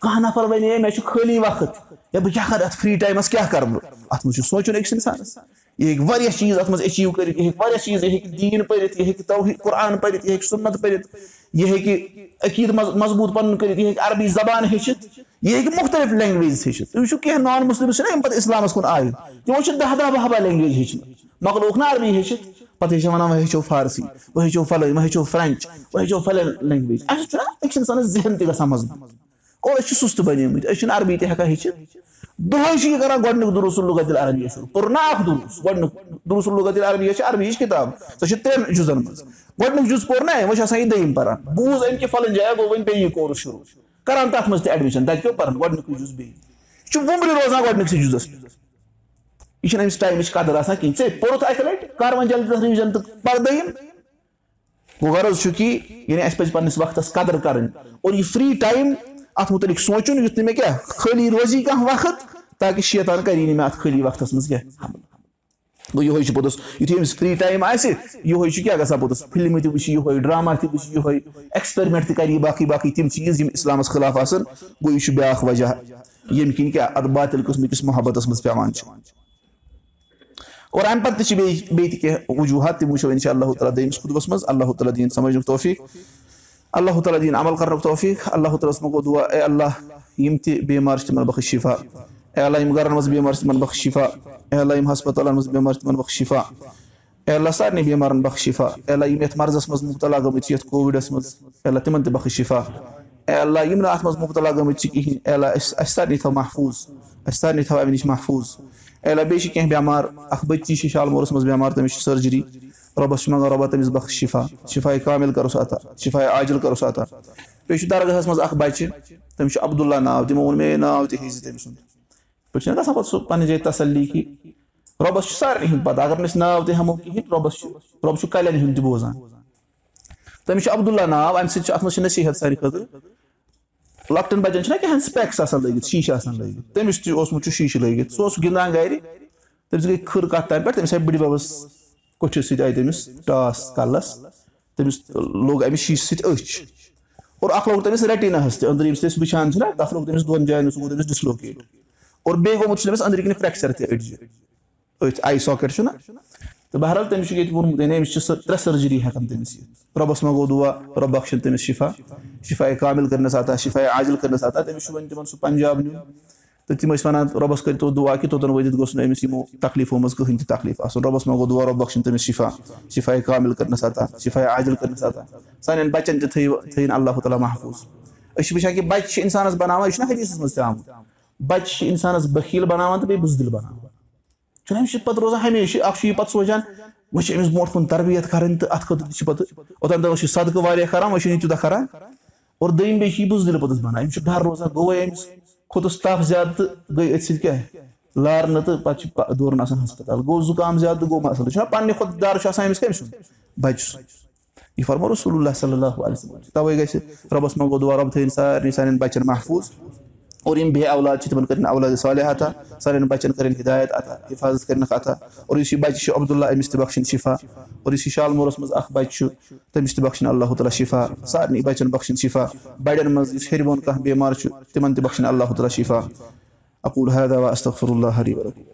کانٛہہ نفر وَنہِ ہے مےٚ چھُ خٲلی وقت۔ یا بہٕ کیاہ کَرٕ اَتھ فرٛی ٹایمَس کیاہ کَرٕ بہٕ؟ اَتھ منٛز چھُ سونٛچُن أکِس اِنسانَس یہِ ہیٚکہِ واریاہ چیٖز اَتھ منٛز ایٚچیٖو کٔرِتھ یہِ ہیٚکہِ واریاہ چیٖز یہِ ہیٚکہِ دیٖن پٔرِتھ یہِ ہیٚکہِ تو قۄران پٔرِتھ یہِ ہیٚکہِ سُنت پٔرِتھ یہِ ہیٚکہِ عقیٖد منٛز مضبوٗط پَنُن کٔرِتھ یہِ ہیٚکہِ عربی زبان ہیٚچھِتھ یہِ ہیٚکہِ مُختٔلِف لینٛگویجِز ہیٚچھِتھ تُہۍ وٕچھِو کینٛہہ نان مُسلِمٕز چھِنہ یِم پَتہٕ اِسلامَس کُن آیہِ تِمو چھِ دہ دہ بہہ بہہ لینٛگویج ہیٚچھمٕژ مۄکلووُکھ نا عربی ہیٚچھِتھ پَتہٕ چھِ وَنان وۄنۍ ہیٚچھو فارسی وۄنۍ ہیٚچھو فَلٲنۍ وۄنۍ ہیٚچھو فرٛٮ۪نٛچ وۄنۍ ہیٚچھو فَلٲنۍ لینٛگویج اَمہِ سۭتۍ چھُنہ أکِس اِنسانَس ذہن تہِ گژھان مضبوٗط اور أسۍ چھِ سُستہٕ بَنیمٕتۍ أسۍ چھِنہٕ عربی تہِ ہٮ۪کان ہیٚچھِتھ دۄہے چھِ یہِ کران گۄڈٕنیُک دُروٗسُل لُغتِل عربیہ شروٗع پوٚر اکھ دُروٗس گۄڈٕنیُک دُروٗسُل لُغتِل عربیہ چھِ عربِہِچ کِتاب سۄ چھِ ترٛٮ۪ن جُزن منٛز گۄڈٕنیُک جُز پوٚر نا وۄنۍ چھِ آسان یہِ دوٚیِم پَران بوٗز أمۍ کہِ فَلٲنۍ جایہِ گوٚو وۄنۍ بیٚیہِ یہِ کورُس شروٗع کران تَتھ منٛز تہِ ایڈمِشن تَتہِ کیٚو پَران گۄڈٕنیُکُے جُز بیٚیہِ یہِ چھُ وُمبرِ روزان گۄڈٕنِکسٕے جُزَس یہِ چھُنہٕ أمِس ٹایمٕچ قدٕر آسان کِہینۍ ژےٚ پوٚرُتھ اَکہِ لَٹہِ کر وۄنۍ دوٚیِم گوٚو غرض چھُ کہِ یعنی اَسہِ پَزِ پَنٕنِس وقتَس قدٕر کَرٕنۍ اور یہِ فرٛی ٹایم اَتھ مُتعلِق سونٛچُن یُتھ نہٕ مےٚ کیاہ خٲلی روزی کانٛہہ وقت تاکہِ شیطان کَری نہٕ مےٚ اَتھ خٲلی وقتَس منٛز کیٚنٛہہ گوٚو یِہوے چھُ پوٚتُس یِتھُے أمِس فرٛی ٹایم آسہِ یِہوے چھُ کیاہ گژھان پوٚتُس فِلمہٕ تہِ وٕچھِ یِہوے ڈراما تہِ وٕچھِ یِہوے ایٚکٕسپیرمینٹ تہِ کَرِ باقٕے باقٕے تِم چیٖز یِم اِسلامَس خٕلاف آسان گوٚو یہِ چھُ بیاکھ وجہ ییٚمہِ کِنۍ کیاہ اَتھ باتِل قٕسمٕکِس محبتَس منٛز پیٚوان چھُ اور اَمہِ پَتہٕ تہِ چھِ بیٚیہِ بیٚیہِ تہِ کینٛہہ اللہ تعالیٰ دِیِن عمل کَرنُک توفیٖق اللہ تعالیٰ ہَس گوٚو دُعا اے اللہ یِم تہِ بیمار چھِ تِمن بخش شِفا اے اللہ یِم گرن منٛز بیمار چھِ تِمن بخش شِفا اے اللہ یِم ہسپتالن منٛز بیمار چھِ تِمن بخش شِفا اے اللہ سارنٕے بیمارن بخش شِفا اے اللہ یِم یَتھ مرضس منٛز مُبتلا گٔمٕتۍ چھِ یَتھ کووِڈس منٛز اے اللہ تِمن تہِ بخش شِفا اے اللہ یِم نہٕ اَتھ منٛز مُبتلا گٔمٕتۍ چھِ کِہینۍ اَسہِ سارنٕے تھاو محفوٗظ اَسہِ سارنٕے تھاو اَمہِ نِش محفوٗظ اے اللہ بیٚیہِ چھِ کیٚنٛہہ بٮ۪مار اکھ بٔچی چھِ شالمورَس منٛز بٮ۪مار تٔمِس چھِ سٔرجری رۄبَس چھُ منٛگان رۄبا تٔمِس بخش شِفا شِفاے کامِل کَروس عطا شِفاے عاجِل کَروس عطا بیٚیہِ چھُ درگاہَس منٛز اکھ بَچہِ تٔمِس چھُ عبداللہ ناو تِمو ووٚن مےٚ ناو تہِ ہیٚزِ تٔمۍ سُنٛد پٲٹھۍ چھُنہ گژھان پَتہٕ سُہ پَنٕنہِ جایہِ تسلی کہِ رۄبَس چھُ سارنٕے ہُنٛد پَتہٕ اَگر نہٕ أسۍ ناو تہِ ہٮ۪مو کِہینۍ رۄبَس چھُ رۄب چھُ کَلٮ۪ن ہُنٛد تہِ بوزان تٔمِس چھُ عبداللہ ناو اَمہِ سۭتۍ چھُ اَتھ منٛز چھِ نصیٖحت ساروی خٲطرٕ لۄکٹٮ۪ن بَچن چھِنہ کینٛہہ سِپیکٕس آسان لٲگِتھ شیٖشہٕ آسان لٲگِتھ تٔمِس تہِ اوسمُت چھُ شیٖشہٕ لٲگِتھ سُہ اوس گِنٛدان گرِ تٔمِس گٔے کھٕر کَتھ تَمہِ پٮ۪ٹھ تٔمِس آیہِ بٔڈِ بَبَس کوٚٹھِس سۭتۍ آیہِ تٔمِس ٹاس کَلَس تٔمِس لوٚگ اَمہِ شیٖشہٕ سۭتۍ أچھ اور اکھ لوٚگ تٔمِس ریٹیٖناہَس تہِ أنٛدرٕ سۭتۍ أسۍ وٕچھان چھِنہ تَتھ لوٚگ تٔمِس دۄن جاین سُہ گوٚو تٔمِس ڈِسلوکیٹ اور بیٚیہِ گوٚمُت چھُ تٔمِس أنٛدرٕ کِنۍ فریکچر تہِ أڑجہِ أتھۍ آی ساکیٹ چھُنہ تہٕ بہرحال تٔمِس چھُ ییٚتہِ ووٚنمُت یعنی أمِس چھِ سۄ ترٛےٚ سٔرجری ہٮ۪کان تٔمِس یِتھ رۄبَس منٛز گوٚو دُعا رۄب بخشن تٔمِس شِفا شِفاے کامِل کٔرنَس آتا شِفاے عاجِل کٔرنَس آتا تٔمِس چھُ وۄنۍ تِمن سُہ پنجاب نیُن تہٕ تِم ٲسۍ وَنان رۄبَس کٔرۍتو دُعا کہِ توٚتَن وٲتِتھ گوٚژھ نہٕ أمِس یِمو تکلیٖفو منٛز کٕہٕنۍ تہِ تکلیٖف آسُن رۄبَس منٛز گوٚو دُعا رۄب بخشن تٔمِس شِفا شِفاے کامِل کٔرنَس آتا شِفاے عاجِل کٔرنَس آتا سانٮ۪ن بَچَن تہِ تھٲیِو تھٲیِن اللہ تعالیٰ محفوٗظ أسۍ چھِ وٕچھان کہِ بَچہِ چھِ اِنسانَس بَناوان یہِ چھُنہ حدیٖثَس منٛز تہِ آمُت بَچہِ چھِ اِنسانَس بٔخیٖل بَناوان تہٕ بیٚیہِ بُزدِل بَناوان چھُنہ أمِس چھِ پَتہٕ روزان ہمیشہِ اکھ چھُ یہِ پَتہٕ سونٛچان وۄنۍ چھِ أمِس برونٛٹھ کُن تربِیت کَرٕنۍ تہٕ اَتھ خٲطرٕ تہِ چھِ پَتہٕ اوٚتام تام چھِ صدقہٕ واریاہ کران وۄنۍ چھُنہٕ یہِ تیوٗتاہ کران اور دوٚیِم بیٚیہِ چھِ یہِ بُزدِل پوٚتُس بَنان أمِس چھُ ڈر روزان گوٚوے أمِس کھوٚتُس تَپھ زیادٕ تہٕ گٔے أتھۍ سۭتۍ کیاہ لارنہٕ تہٕ پَتہٕ چھُ دورُن آسان ہسپَتال گوٚو زُکام زیادٕ تہٕ گوٚو مَسلہٕ چھُنہ پَنٕنہِ کھۄتہٕ ڈر چھُ آسان أمِس کٔمۍ سُنٛد بَچہِ سُنٛد یہِ فرمو رسول اللہ صلی اللہ علیہ وسلم۔ تَوے گژھِ رۄبَس منٛز گوٚو دُعا رۄب تھٲیِن سارنٕے سانٮ۪ن بَچَن محفوٗظ اور یِم بیٚیہِ اولاد چھِ تِمن کٔرِنۍ اولاد صالح عطا سانٮ۪ن بَچَن کٔرِنۍ ہِدایت عطا حِفاظت کٔرنَکھ عطا اور یُس یہِ بَچہِ چھُ عبداللہ أمِس تہِ بخشِن شِفا اور یُس یہِ شالمورَس منٛز اکھ بَچہِ چھُ تٔمِس تہِ بخشِن اللہ تعالیٰ شِفا سارنٕے بَچَن بخشِن شِفا بَڑٮ۪ن منٛز یُس ہیٚرِ بۄن کانٛہہ بٮ۪مار چھُ تِمن تہِ بخشِن اللہ تعالیٰ شِفا اکوٗل ورحم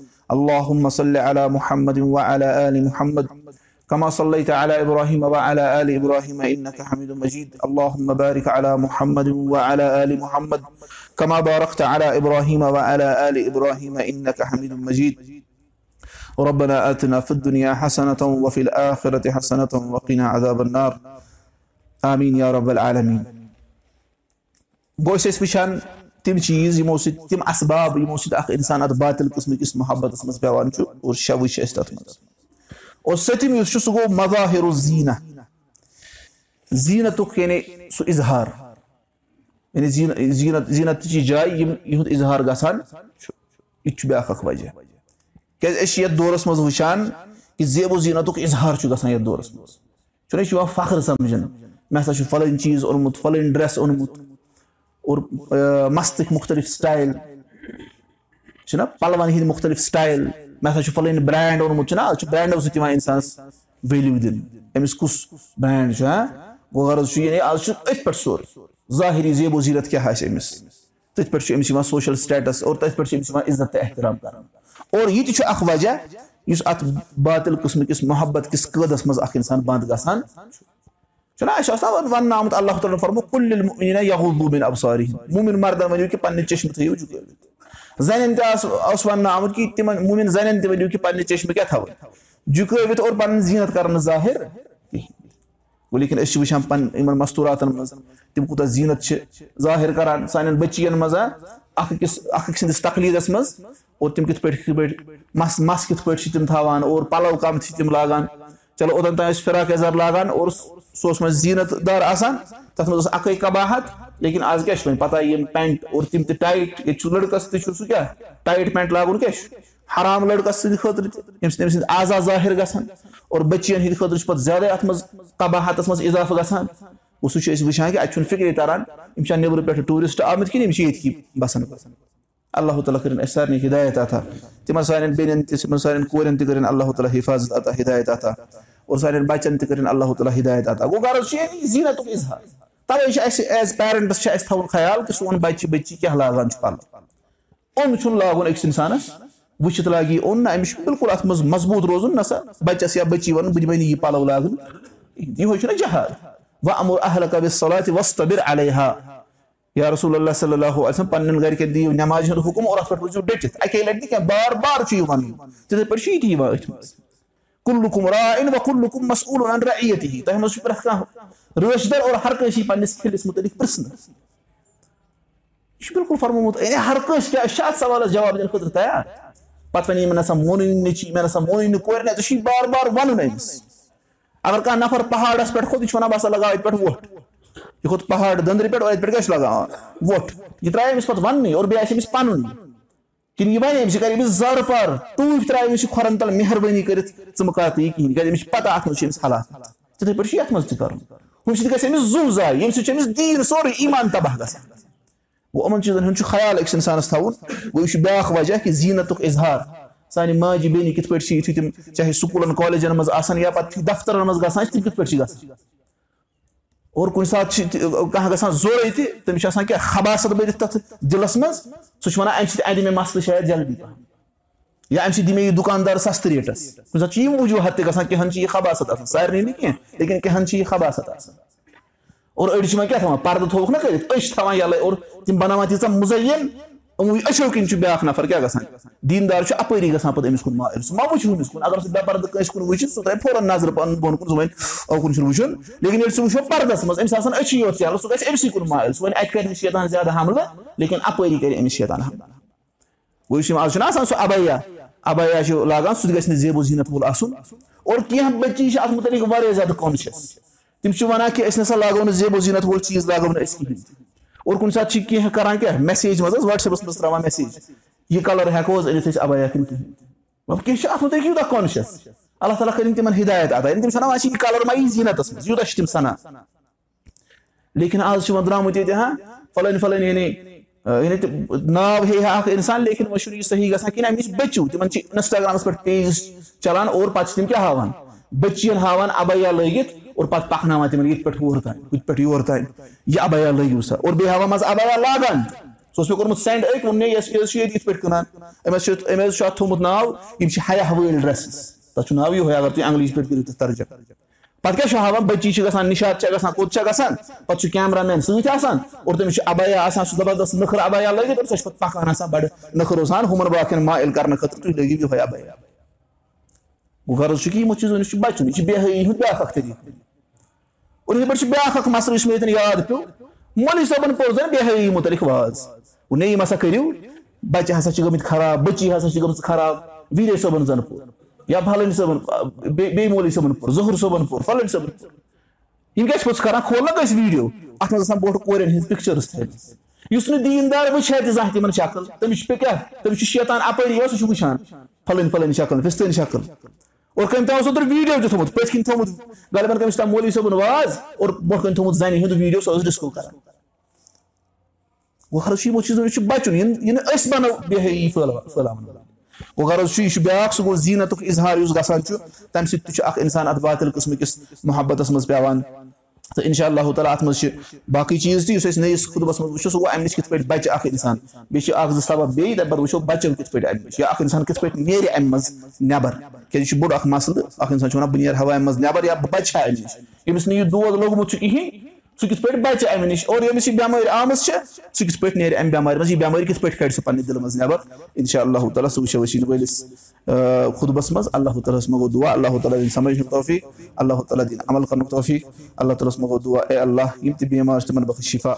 اللهم صل على محمد وعلى آل محمد كما صليت على ابراهيم وعلى ال ابراهيم انك حميد مجيد اللهم بارك على محمد وعلى ال محمد كما باركت على ابراهيم وعلى ال ابراهيم انك حميد مجيد ربنا آتنا في الدنيا حسنة وفي الآخرة حسنة وقنا عذاب النار آمين يا رب العالمين ٲسۍ وٕچھان تِم چیٖز یِمو سۭتۍ تِم اَسباب یِمو سۭتۍ اکھ اِنسان اَتھ باطِل قٕسمٕکِس محبتس منٛز پیٚوان چھُ اور شَوٕے چھِ اَسہِ تَتھ منٛز۔ اور سٔتِم یُس چھُ سُہ گوٚو مظاہر زیٖنہ۔ زیٖنتُک یعنی سُہ اِظہار۔ یعنی زیٖنت زیٖنتچہِ جایہِ یِم یِہُنٛد اِظہار گژھان چھُ یہِ تہِ چھُ بیاکھ اکھ وجہ۔ کیازِ أسۍ چھِ یَتھ دورس منٛز وٕچھان کہِ زیبو زیٖنتُک اِظہار چھُ گژھان یَتھ دورس منٛز۔ چھُنہ یہِ چھُ یِوان فخر سَمجھنہٕ مےٚ ہسا چھُ فلٲنۍ چیٖز اوٚنمُت فلٲنۍ ڈرٛٮ۪س اوٚنمُت اور مستٕکۍ مُختٔلِف سٹایل چھُنہ پَلوَن ہِنٛدۍ مُختٔلِف سٹایل مےٚ ہسا چھُ فلٲنۍ برٛینٛڈ اوٚنمُت چھُنہ آز چھُ برٛینٛڈو سۭتۍ یِوان اِنسانَس ویلیوٗ دِنہٕ. أمِس برٛینٛڈ چھُ غرض چھُ یعنی آز چھُ أتھۍ پٮ۪ٹھ سورُے. ظٲہِری زیبو زیٖرت کیاہ آسہِ أمِس؟ تٔتھۍ پٮ۪ٹھ چھُ أمِس یِوان سوشَل سِٹیٹَس اور تٔتھۍ پٮ۪ٹھ چھُ أمِس یِوان عزت تہٕ احترام کَران اور یہِ تہِ چھُ اکھ وجہ یُس اَتھ باطِل قٕسمہٕ کِس محبت کِس قٲدَس منٛز اکھ اِنسان بنٛد گژھان اَسہِ چھُ آسان وَننہٕ آمُت اللہ تعالیٰ ہن فرمو کُلہِ یہوٗبیٖن ابساری موٗمِن مردن ؤنِو کہِ پَنٕنہِ چٔشمہٕ تھٲیِو جُکٲوِتھ زَنٮ۪ن تہِ آسہٕ اوس وَننہٕ آمُت کہِ تِمن موٗمِن زَنٮ۪ن تہِ ؤنِو کہِ پَنٕنہِ چٔشمہٕ کیاہ تھاوٕنۍ جُکٲوِتھ اور پَنٕنۍ زیٖنت کَرنہٕ ظٲہِر کِہینۍ گوٚو لیکِن أسۍ چھِ وٕچھان پَنٕنۍ یِمن مستوٗراتن منٛز تِم کوٗتاہ زیٖنت چھِ ظٲہِر کران سانٮ۪ن بٔچین منٛز اکھ أکِس اکھ أکۍ سٕنٛدِس تکلیٖدس منٛز اور تِم کِتھ پٲٹھۍ مس مس کِتھ پٲٹھۍ چھِ تِم تھاوان۔ اور پَلو کَم چھِ تِم لاگان۔ چلو اوٚتن تام ٲسۍ فِراک یَزار لاگان۔ اور سُہ اوس وۄنۍ زیٖنت دار آسان تَتھ منٛز ٲس اَکٕے کَباہت لیکِن آز کیاہ چھُ وۄنۍ پَتہ یِم پینٹ اور تِم تہِ ٹایٹ ییٚتہِ چھُ لٔڑکَس تہِ چھُ سُہ کیاہ؟ ٹایٹ پینٹ لاگُن کیاہ چھُ؟ حرام لٔڑکَس سٕنٛدِ خٲطرٕ تہِ ییٚمہِ سۭتۍ تٔمۍ سٕنٛدۍ آزاد ظٲہِر گژھان اور بٔچِین ہِنٛدِ خٲطرٕ چھُ پَتہٕ زیادَے اَتھ منٛز کَباہَتَس منٛز اِضافہٕ گژھان۔ سُہ چھِ أسۍ وٕچھان کہِ اَتہِ چھُنہٕ فِکری تَران یِم چھا نیٚبرٕ پٮ۪ٹھٕ ٹوٗرِسٹ آمٕتۍ کِنہٕ یِم چھِ ییٚتکی بَسان۔ اللہ تعالیٰ کٔرِنۍ اَسہِ سارنٕے ہِدایت اَتھا تِمن سانٮ۪ن بیٚنٮ۪ن تہِ تِمن سانٮ۪ن کورٮ۪ن تہِ کٔرِنۍ اللہ تعالیٰ حِفاظت عطا ہِدایت عطا اور سانٮ۪ن بَچن تہِ کٔرِنۍ اللہ تعالیٰ ہِدایت گوٚو غرض چھُ تَوے چھُ اَسہِ ایز پیرنٹٕس چھُ اَسہِ تھاوُن خیال کہِ سون بَچہِ بٔچی کیاہ لاگان چھُ اوٚن چھُنہٕ لاگُن أکِس اِنسانَس وٕچھِتھ لاگہِ یہِ اوٚن نہ أمِس چھُ بِلکُل اَتھ منٛز مضبوٗط روزُن نہ سا بَچَس یا بٔچی وَنُن بہٕ دِمے نہٕ یہِ پَلو لاگُن یِہوے چھُنہ اہل کبِس صلات وۄستبِر علیہ یا رسول اللہ صلی اللہ علیہ پَنٕنٮ۪ن گرِکٮ۪ن دِیِو نٮ۪مازِ ہُنٛد حُکُم اور اَتھ روٗزِو ڈٔٹِتھ اَکے لَٹہِ بار بار چھُ یہِ وَنُن تِتھٕے پٲٹھۍ چھُ یہِ تہِ یِوان أتھۍ منٛز کُلُکُم راین وۄنۍ کُلُکُم مسوٗل اَنٛدرا ییٚتہِ ہی تۄہہِ منٛز چھُ پرٮ۪تھ کانٛہہ رٲچھ در اور ہر کٲنٛسہِ پَنٕنِس کھِلِس مُتعلِق پرژھنہٕ یہِ چھُ بِلکُل فرمومُت یعنی ہر کٲنٛسہِ کیٛاہ أسۍ چھِ اَتھ سوالَس جواب دِنہٕ خٲطرٕ تَیار پَتہٕ وَنے مےٚ نہ سا مونُے نہٕ چی مےٚ نہ سا مونُے نہٕ کورِ نہ ژےٚ چھُے بار بار وَنُن أمِس اَگر کانٛہہ نَفر پہاڑَس پٮ۪ٹھ کھوٚت یہِ چھُ وَنان بہٕ ہسا لگاو اَتہِ پٮ۪ٹھ وۄٹھ یہِ کھوٚت پہاڑ دٔنٛدرِ پٮ۪ٹھ اور اَتہِ کِنہٕ یہِ وَنہِ أمِس یہِ کَرِ أمِس زارٕ پار ٹوٗپۍ ترٛایہِ أمِس یہِ کھۄرَن تَل مہربٲنی کٔرِتھ ژٕ مہٕ کَر تہٕ یہِ کِہیٖنۍ کیازِ أمِس چھِ پَتہ اَتھ منٛز چھُ أمِس حالات۔ تِتھٕے پٲٹھۍ چھُ یَتھ منٛز تہِ کَرُن۔ ہُمہِ سۭتۍ گژھِ أمِس زُو زایہِ ییٚمہِ سۭتۍ چھُ أمِس دیٖن سورُے ایٖمان تَباہ گژھان۔ گوٚو یِمَن چیٖزَن ہُنٛد چھُ خیال أکِس اِنسانَس تھاوُن۔ گوٚو یہِ چھُ بیٛاکھ وجہ کہِ زیٖنتُک اِظہار۔ سانہِ ماجہِ بیٚنہِ کِتھ پٲٹھۍ چھِ یِتھُے تِم چاہے سکوٗلَن کالیجَن منٛز آسان یا پَتہٕ دفترَن منٛز گژھان چھِ تِم کِتھ پٲٹھۍ چھِ گژھان اور کُنہِ ساتہٕ چھِ کانٛہہ گژھان زورے تہِ تٔمِس چھِ آسان کیٛاہ خباست بٔرِتھ تَتھ دِلَس منٛز سُہ چھُ وَنان اَمہِ سۭتۍ اَندِ مےٚ مَسلہٕ شاید جلدی پَہَم یا اَمہِ سۭتۍ دِ مےٚ یہِ دُکاندار سَستہٕ ریٹَس کُنہِ ساتہٕ چھِ یِم وجوٗہات تہِ گژھان کینٛہہ چھِ یہِ خباست آسان سارنٕے نہٕ کینٛہہ لیکِن کینٛہہ ہَن چھِ یہِ خباست آسان اور أڑۍ چھِ وۄنۍ کیٛاہ تھاوان پَردٕ تھووُکھ نہ کٔرِتھ أسۍ چھِ تھاوان یَلَے اور تِم بَناوان تیٖژاہ مُزین أچھو کِنۍ چھُ بیٛاکھ نَفر کیٛاہ گژھان دیٖندار چھُ اَپٲری گژھان پَتہٕ أمِس کُن مایِل سُہ ما وٕچھ أمِس کُن اَگر سُہ بے پَردٕ کٲنٛسہِ کُن وٕچھِ سُہ ترٛایہِ فورَن نظرٕ پَنُن بۄن کُن سُہ وَنہِ اوکُن چھُنہٕ وٕچھُن لیکِن ییٚلہِ سُہ وٕچھو پَردَس منٛز أمِس آسان أچھی یوت چلو سُہ گژھِ أمسٕے کُن مایِل سُہ وَنہِ اَتہِ کَرِ أمِس شیطان زیادٕ حملہٕ لیکِن اَپٲری کَرِ أمِس شیطان حملہٕ گوٚو یُس یِم آز چھُنہ آسان سُہ اَبیا اَبیا چھُ لاگان سُہ تہِ گژھِ نہٕ زیبو زیٖنت وول آسُن اور کینٛہہ بٔچی چھِ اَتھ مُتعلِق واریاہ زیادٕ کانشِیَس تِم چھِ وَنان کہِ أسۍ نسا لاگو نہٕ زیبو زیٖنت وول چیٖز لاگو نہٕ أسۍ کِہینۍ تہِ اور کُنہِ ساتہٕ چھِ کینٛہہ کران کیٛاہ میسیج منٛز حظ وَٹسیپَس منٛز ترٛاوان میسیج یہِ کَلر ہٮ۪کو حظ أنِتھ أسۍ اَبیا کِنہٕ کینٛہہ چھِ اَتھ مُتعلِق یوٗتاہ کانشِیَس اللہ تعالیٰ کٔرِنۍ تِمن ہِدایت ییٚلہِ تِم سَنان اَسہِ یہِ کَلر ما یی زیٖنتَس منٛز یوٗتاہ چھِ تِم سَنان لیکِن آز چھِ وۄنۍ درٛامٕتۍ ییٚتہِ ہاں فَلٲنۍ فَلٲنۍ یعنی یعنی ناو ہے ہا اکھ اِنسان لیکِن وۄنۍ چھُنہٕ یہِ صحیح گژھان کِہینۍ اَمِچ بٔچِو تِمن چھِ اِنسٹاگرامَس پٮ۪ٹھ پیج چلان اور پَتہٕ چھِ تِم کیاہ ہاوان بٔچِین ہاوان اَبیا لٲگِتھ اور پَتہٕ پَکناوان تِمن ییٚتہِ پٮ۪ٹھ ہور تام ہُتہِ پٮ۪ٹھ یور تام یہِ اَبیا لٲگِو سا اور بیٚیہِ ہاوان منٛزٕ اَبیا لاگان سُہ اوس مےٚ کوٚرمُت سینڈ أکۍ ووٚن مےٚ حظ چھُ یِتھ پٲٹھۍ کٕنان أمِس چھُ أمۍ حظ چھُ اَتھ تھوٚمُت ناو یِم چھِ ہیا وٲلۍ ڈرٛیسٕز تَتھ چھُ ناو یِہوے اگر تُہۍ انگلش پٲٹھۍ کٔرِو تَتھ ترجم. پتہٕ کیاہ چھُ ہاوان بٔچی چھِ گژھان نِشات چھےٚ گژھان کوٚت چھےٚ گژھان پتہٕ چھُ کیمرا مین سۭتۍ آسان. اور تٔمِس چھُ ابیا آسان سُہ زبردست نٔکھر ابیا لٲگِتھ اور سۄ چھِ پتہٕ پکان آسان بڑٕ نٔکھرو سان ہُمن باقین مایل کرنہٕ خٲطرٕ تُہۍ لٲگِو یِہوے ابیا غرض چھُ کہِ یِمو چیٖزو نِش چھُ بچُن یہِ چھُ بے حٲیی ہُنٛد بیاکھ اکھ طریٖقہٕ یِتھٕے پٲٹھۍ چھُ بیاکھ اکھ مسلہٕ یُس مےٚ ییٚتٮ۪ن یاد پیوٚو مولوی صٲبن پوٚر زن بے حٲیی مُتعلِق واز نہ یِم ہسا کٔرِو بچہِ ہسا چھِ گٔمٕتۍ خراب بٔچی ہسا چھِ گٔمٕژ خراب ویٖرے صٲبن زن پوٚر یا فلٲنۍ صٲبن بیٚیہِ مولوی صٲبن پوٚر ظہوٗر صٲبن پوٚر فلٲنۍ صٲبن یِم کیاہ چھِ پوٚتُس کران کھولنکھ أسۍ ویٖڈیو اَتھ منٛز آسان برونٛٹھ کورٮ۪ن ہِنٛز پِکچٲرٕس تھٲیمٕژ یُس نہٕ دیٖندار وٕچھِ ہے تہِ زانٛہہ تِمن شکٕل تٔمِس چھُ کیاہ تٔمِس چھُ شیطان اَپٲری یوت سُہ چھُ وٕچھان فلٲنۍ فلٲنۍ شکٕل فِستٲنۍ شکٕل اور کٔمۍ تام اوس اوترٕ ویٖڈیو تہِ تھومُت پٔتھۍ کِنۍ تھومُت غالبن کٔمِس تام مولوی صٲبُن واز اور برونٛہہ کَنۍ تھومُت زَنہِ ہُنٛد ویٖڈیو ٲس ڈِسکو غرض چھُ یِمو چیٖزو نِش چھُ بَچُن یہِ نہٕ أسۍ بَنو بے حٲیی پھٲلاوان گوٚو غرض چھُ یہِ چھُ بیاکھ سُہ گوٚو زیٖنتُک اِظہار یُس گژھان چھُ تَمہِ سۭتۍ تہِ تہٕ اِنشاء اللہ تعالیٰ اَتھ منٛز چھِ باقٕے چیٖز تہِ یُس أسۍ نٔیِس خُطبس منٛز وٕچھو سُہ گوٚو اَمہِ نِش کِتھ پٲٹھۍ بَچہِ اکھ اِنسان بیٚیہِ چھِ اکھ زٕ سبب بیٚیہِ تَمہِ پَتہٕ وٕچھو بَچو کِتھ پٲٹھۍ اَمہِ نِش یا اکھ اِنسان کِتھ پٲٹھۍ نیرِ اَمہِ منٛز نٮ۪بر کیازِ یہِ چھُ بوٚڑ اکھ مَسلہٕ اکھ اِنسان چھُ وَنان بہٕ نیرٕ ہا اَمہِ منٛز نٮ۪بر یا بہٕ بَچہٕ ہا اَمہِ نِش ییٚمِس نہٕ یہِ دود لوٚگمُت چھُ کِہینۍ سُہ کِتھ پٲٹھۍ بَچہِ اَمہِ نِش اور ییٚمِس یہِ بٮ۪مٲرۍ آمٕژ چھےٚ سُہ کِتھ پٲٹھۍ نیرِ اَمہِ بٮ۪مارِ منٛز یہِ بٮ۪مٲرۍ کِتھ پٲٹھۍ کَڑِ سُہ پَنٕنہِ دِلہٕ منٛز نٮ۪بر اِنشاء اللہ تعالیٰ سُہ وٕچھو أسۍ یِنہٕ وٲلِس خُطبس منٛز اللہ تعالیٰ ہَس منٛز گوٚو دُعا اللہ تعالیٰ دِنۍ سَمجھنُک توفیٖق اللہ تعالیٰ دِنۍ عمل کَرنُک توفیٖق اللہ تعالیٰ ہَس منٛز گوٚو دُعا اے اللہ یِم تہِ بٮ۪مار چھِ تِمن بخش شِفا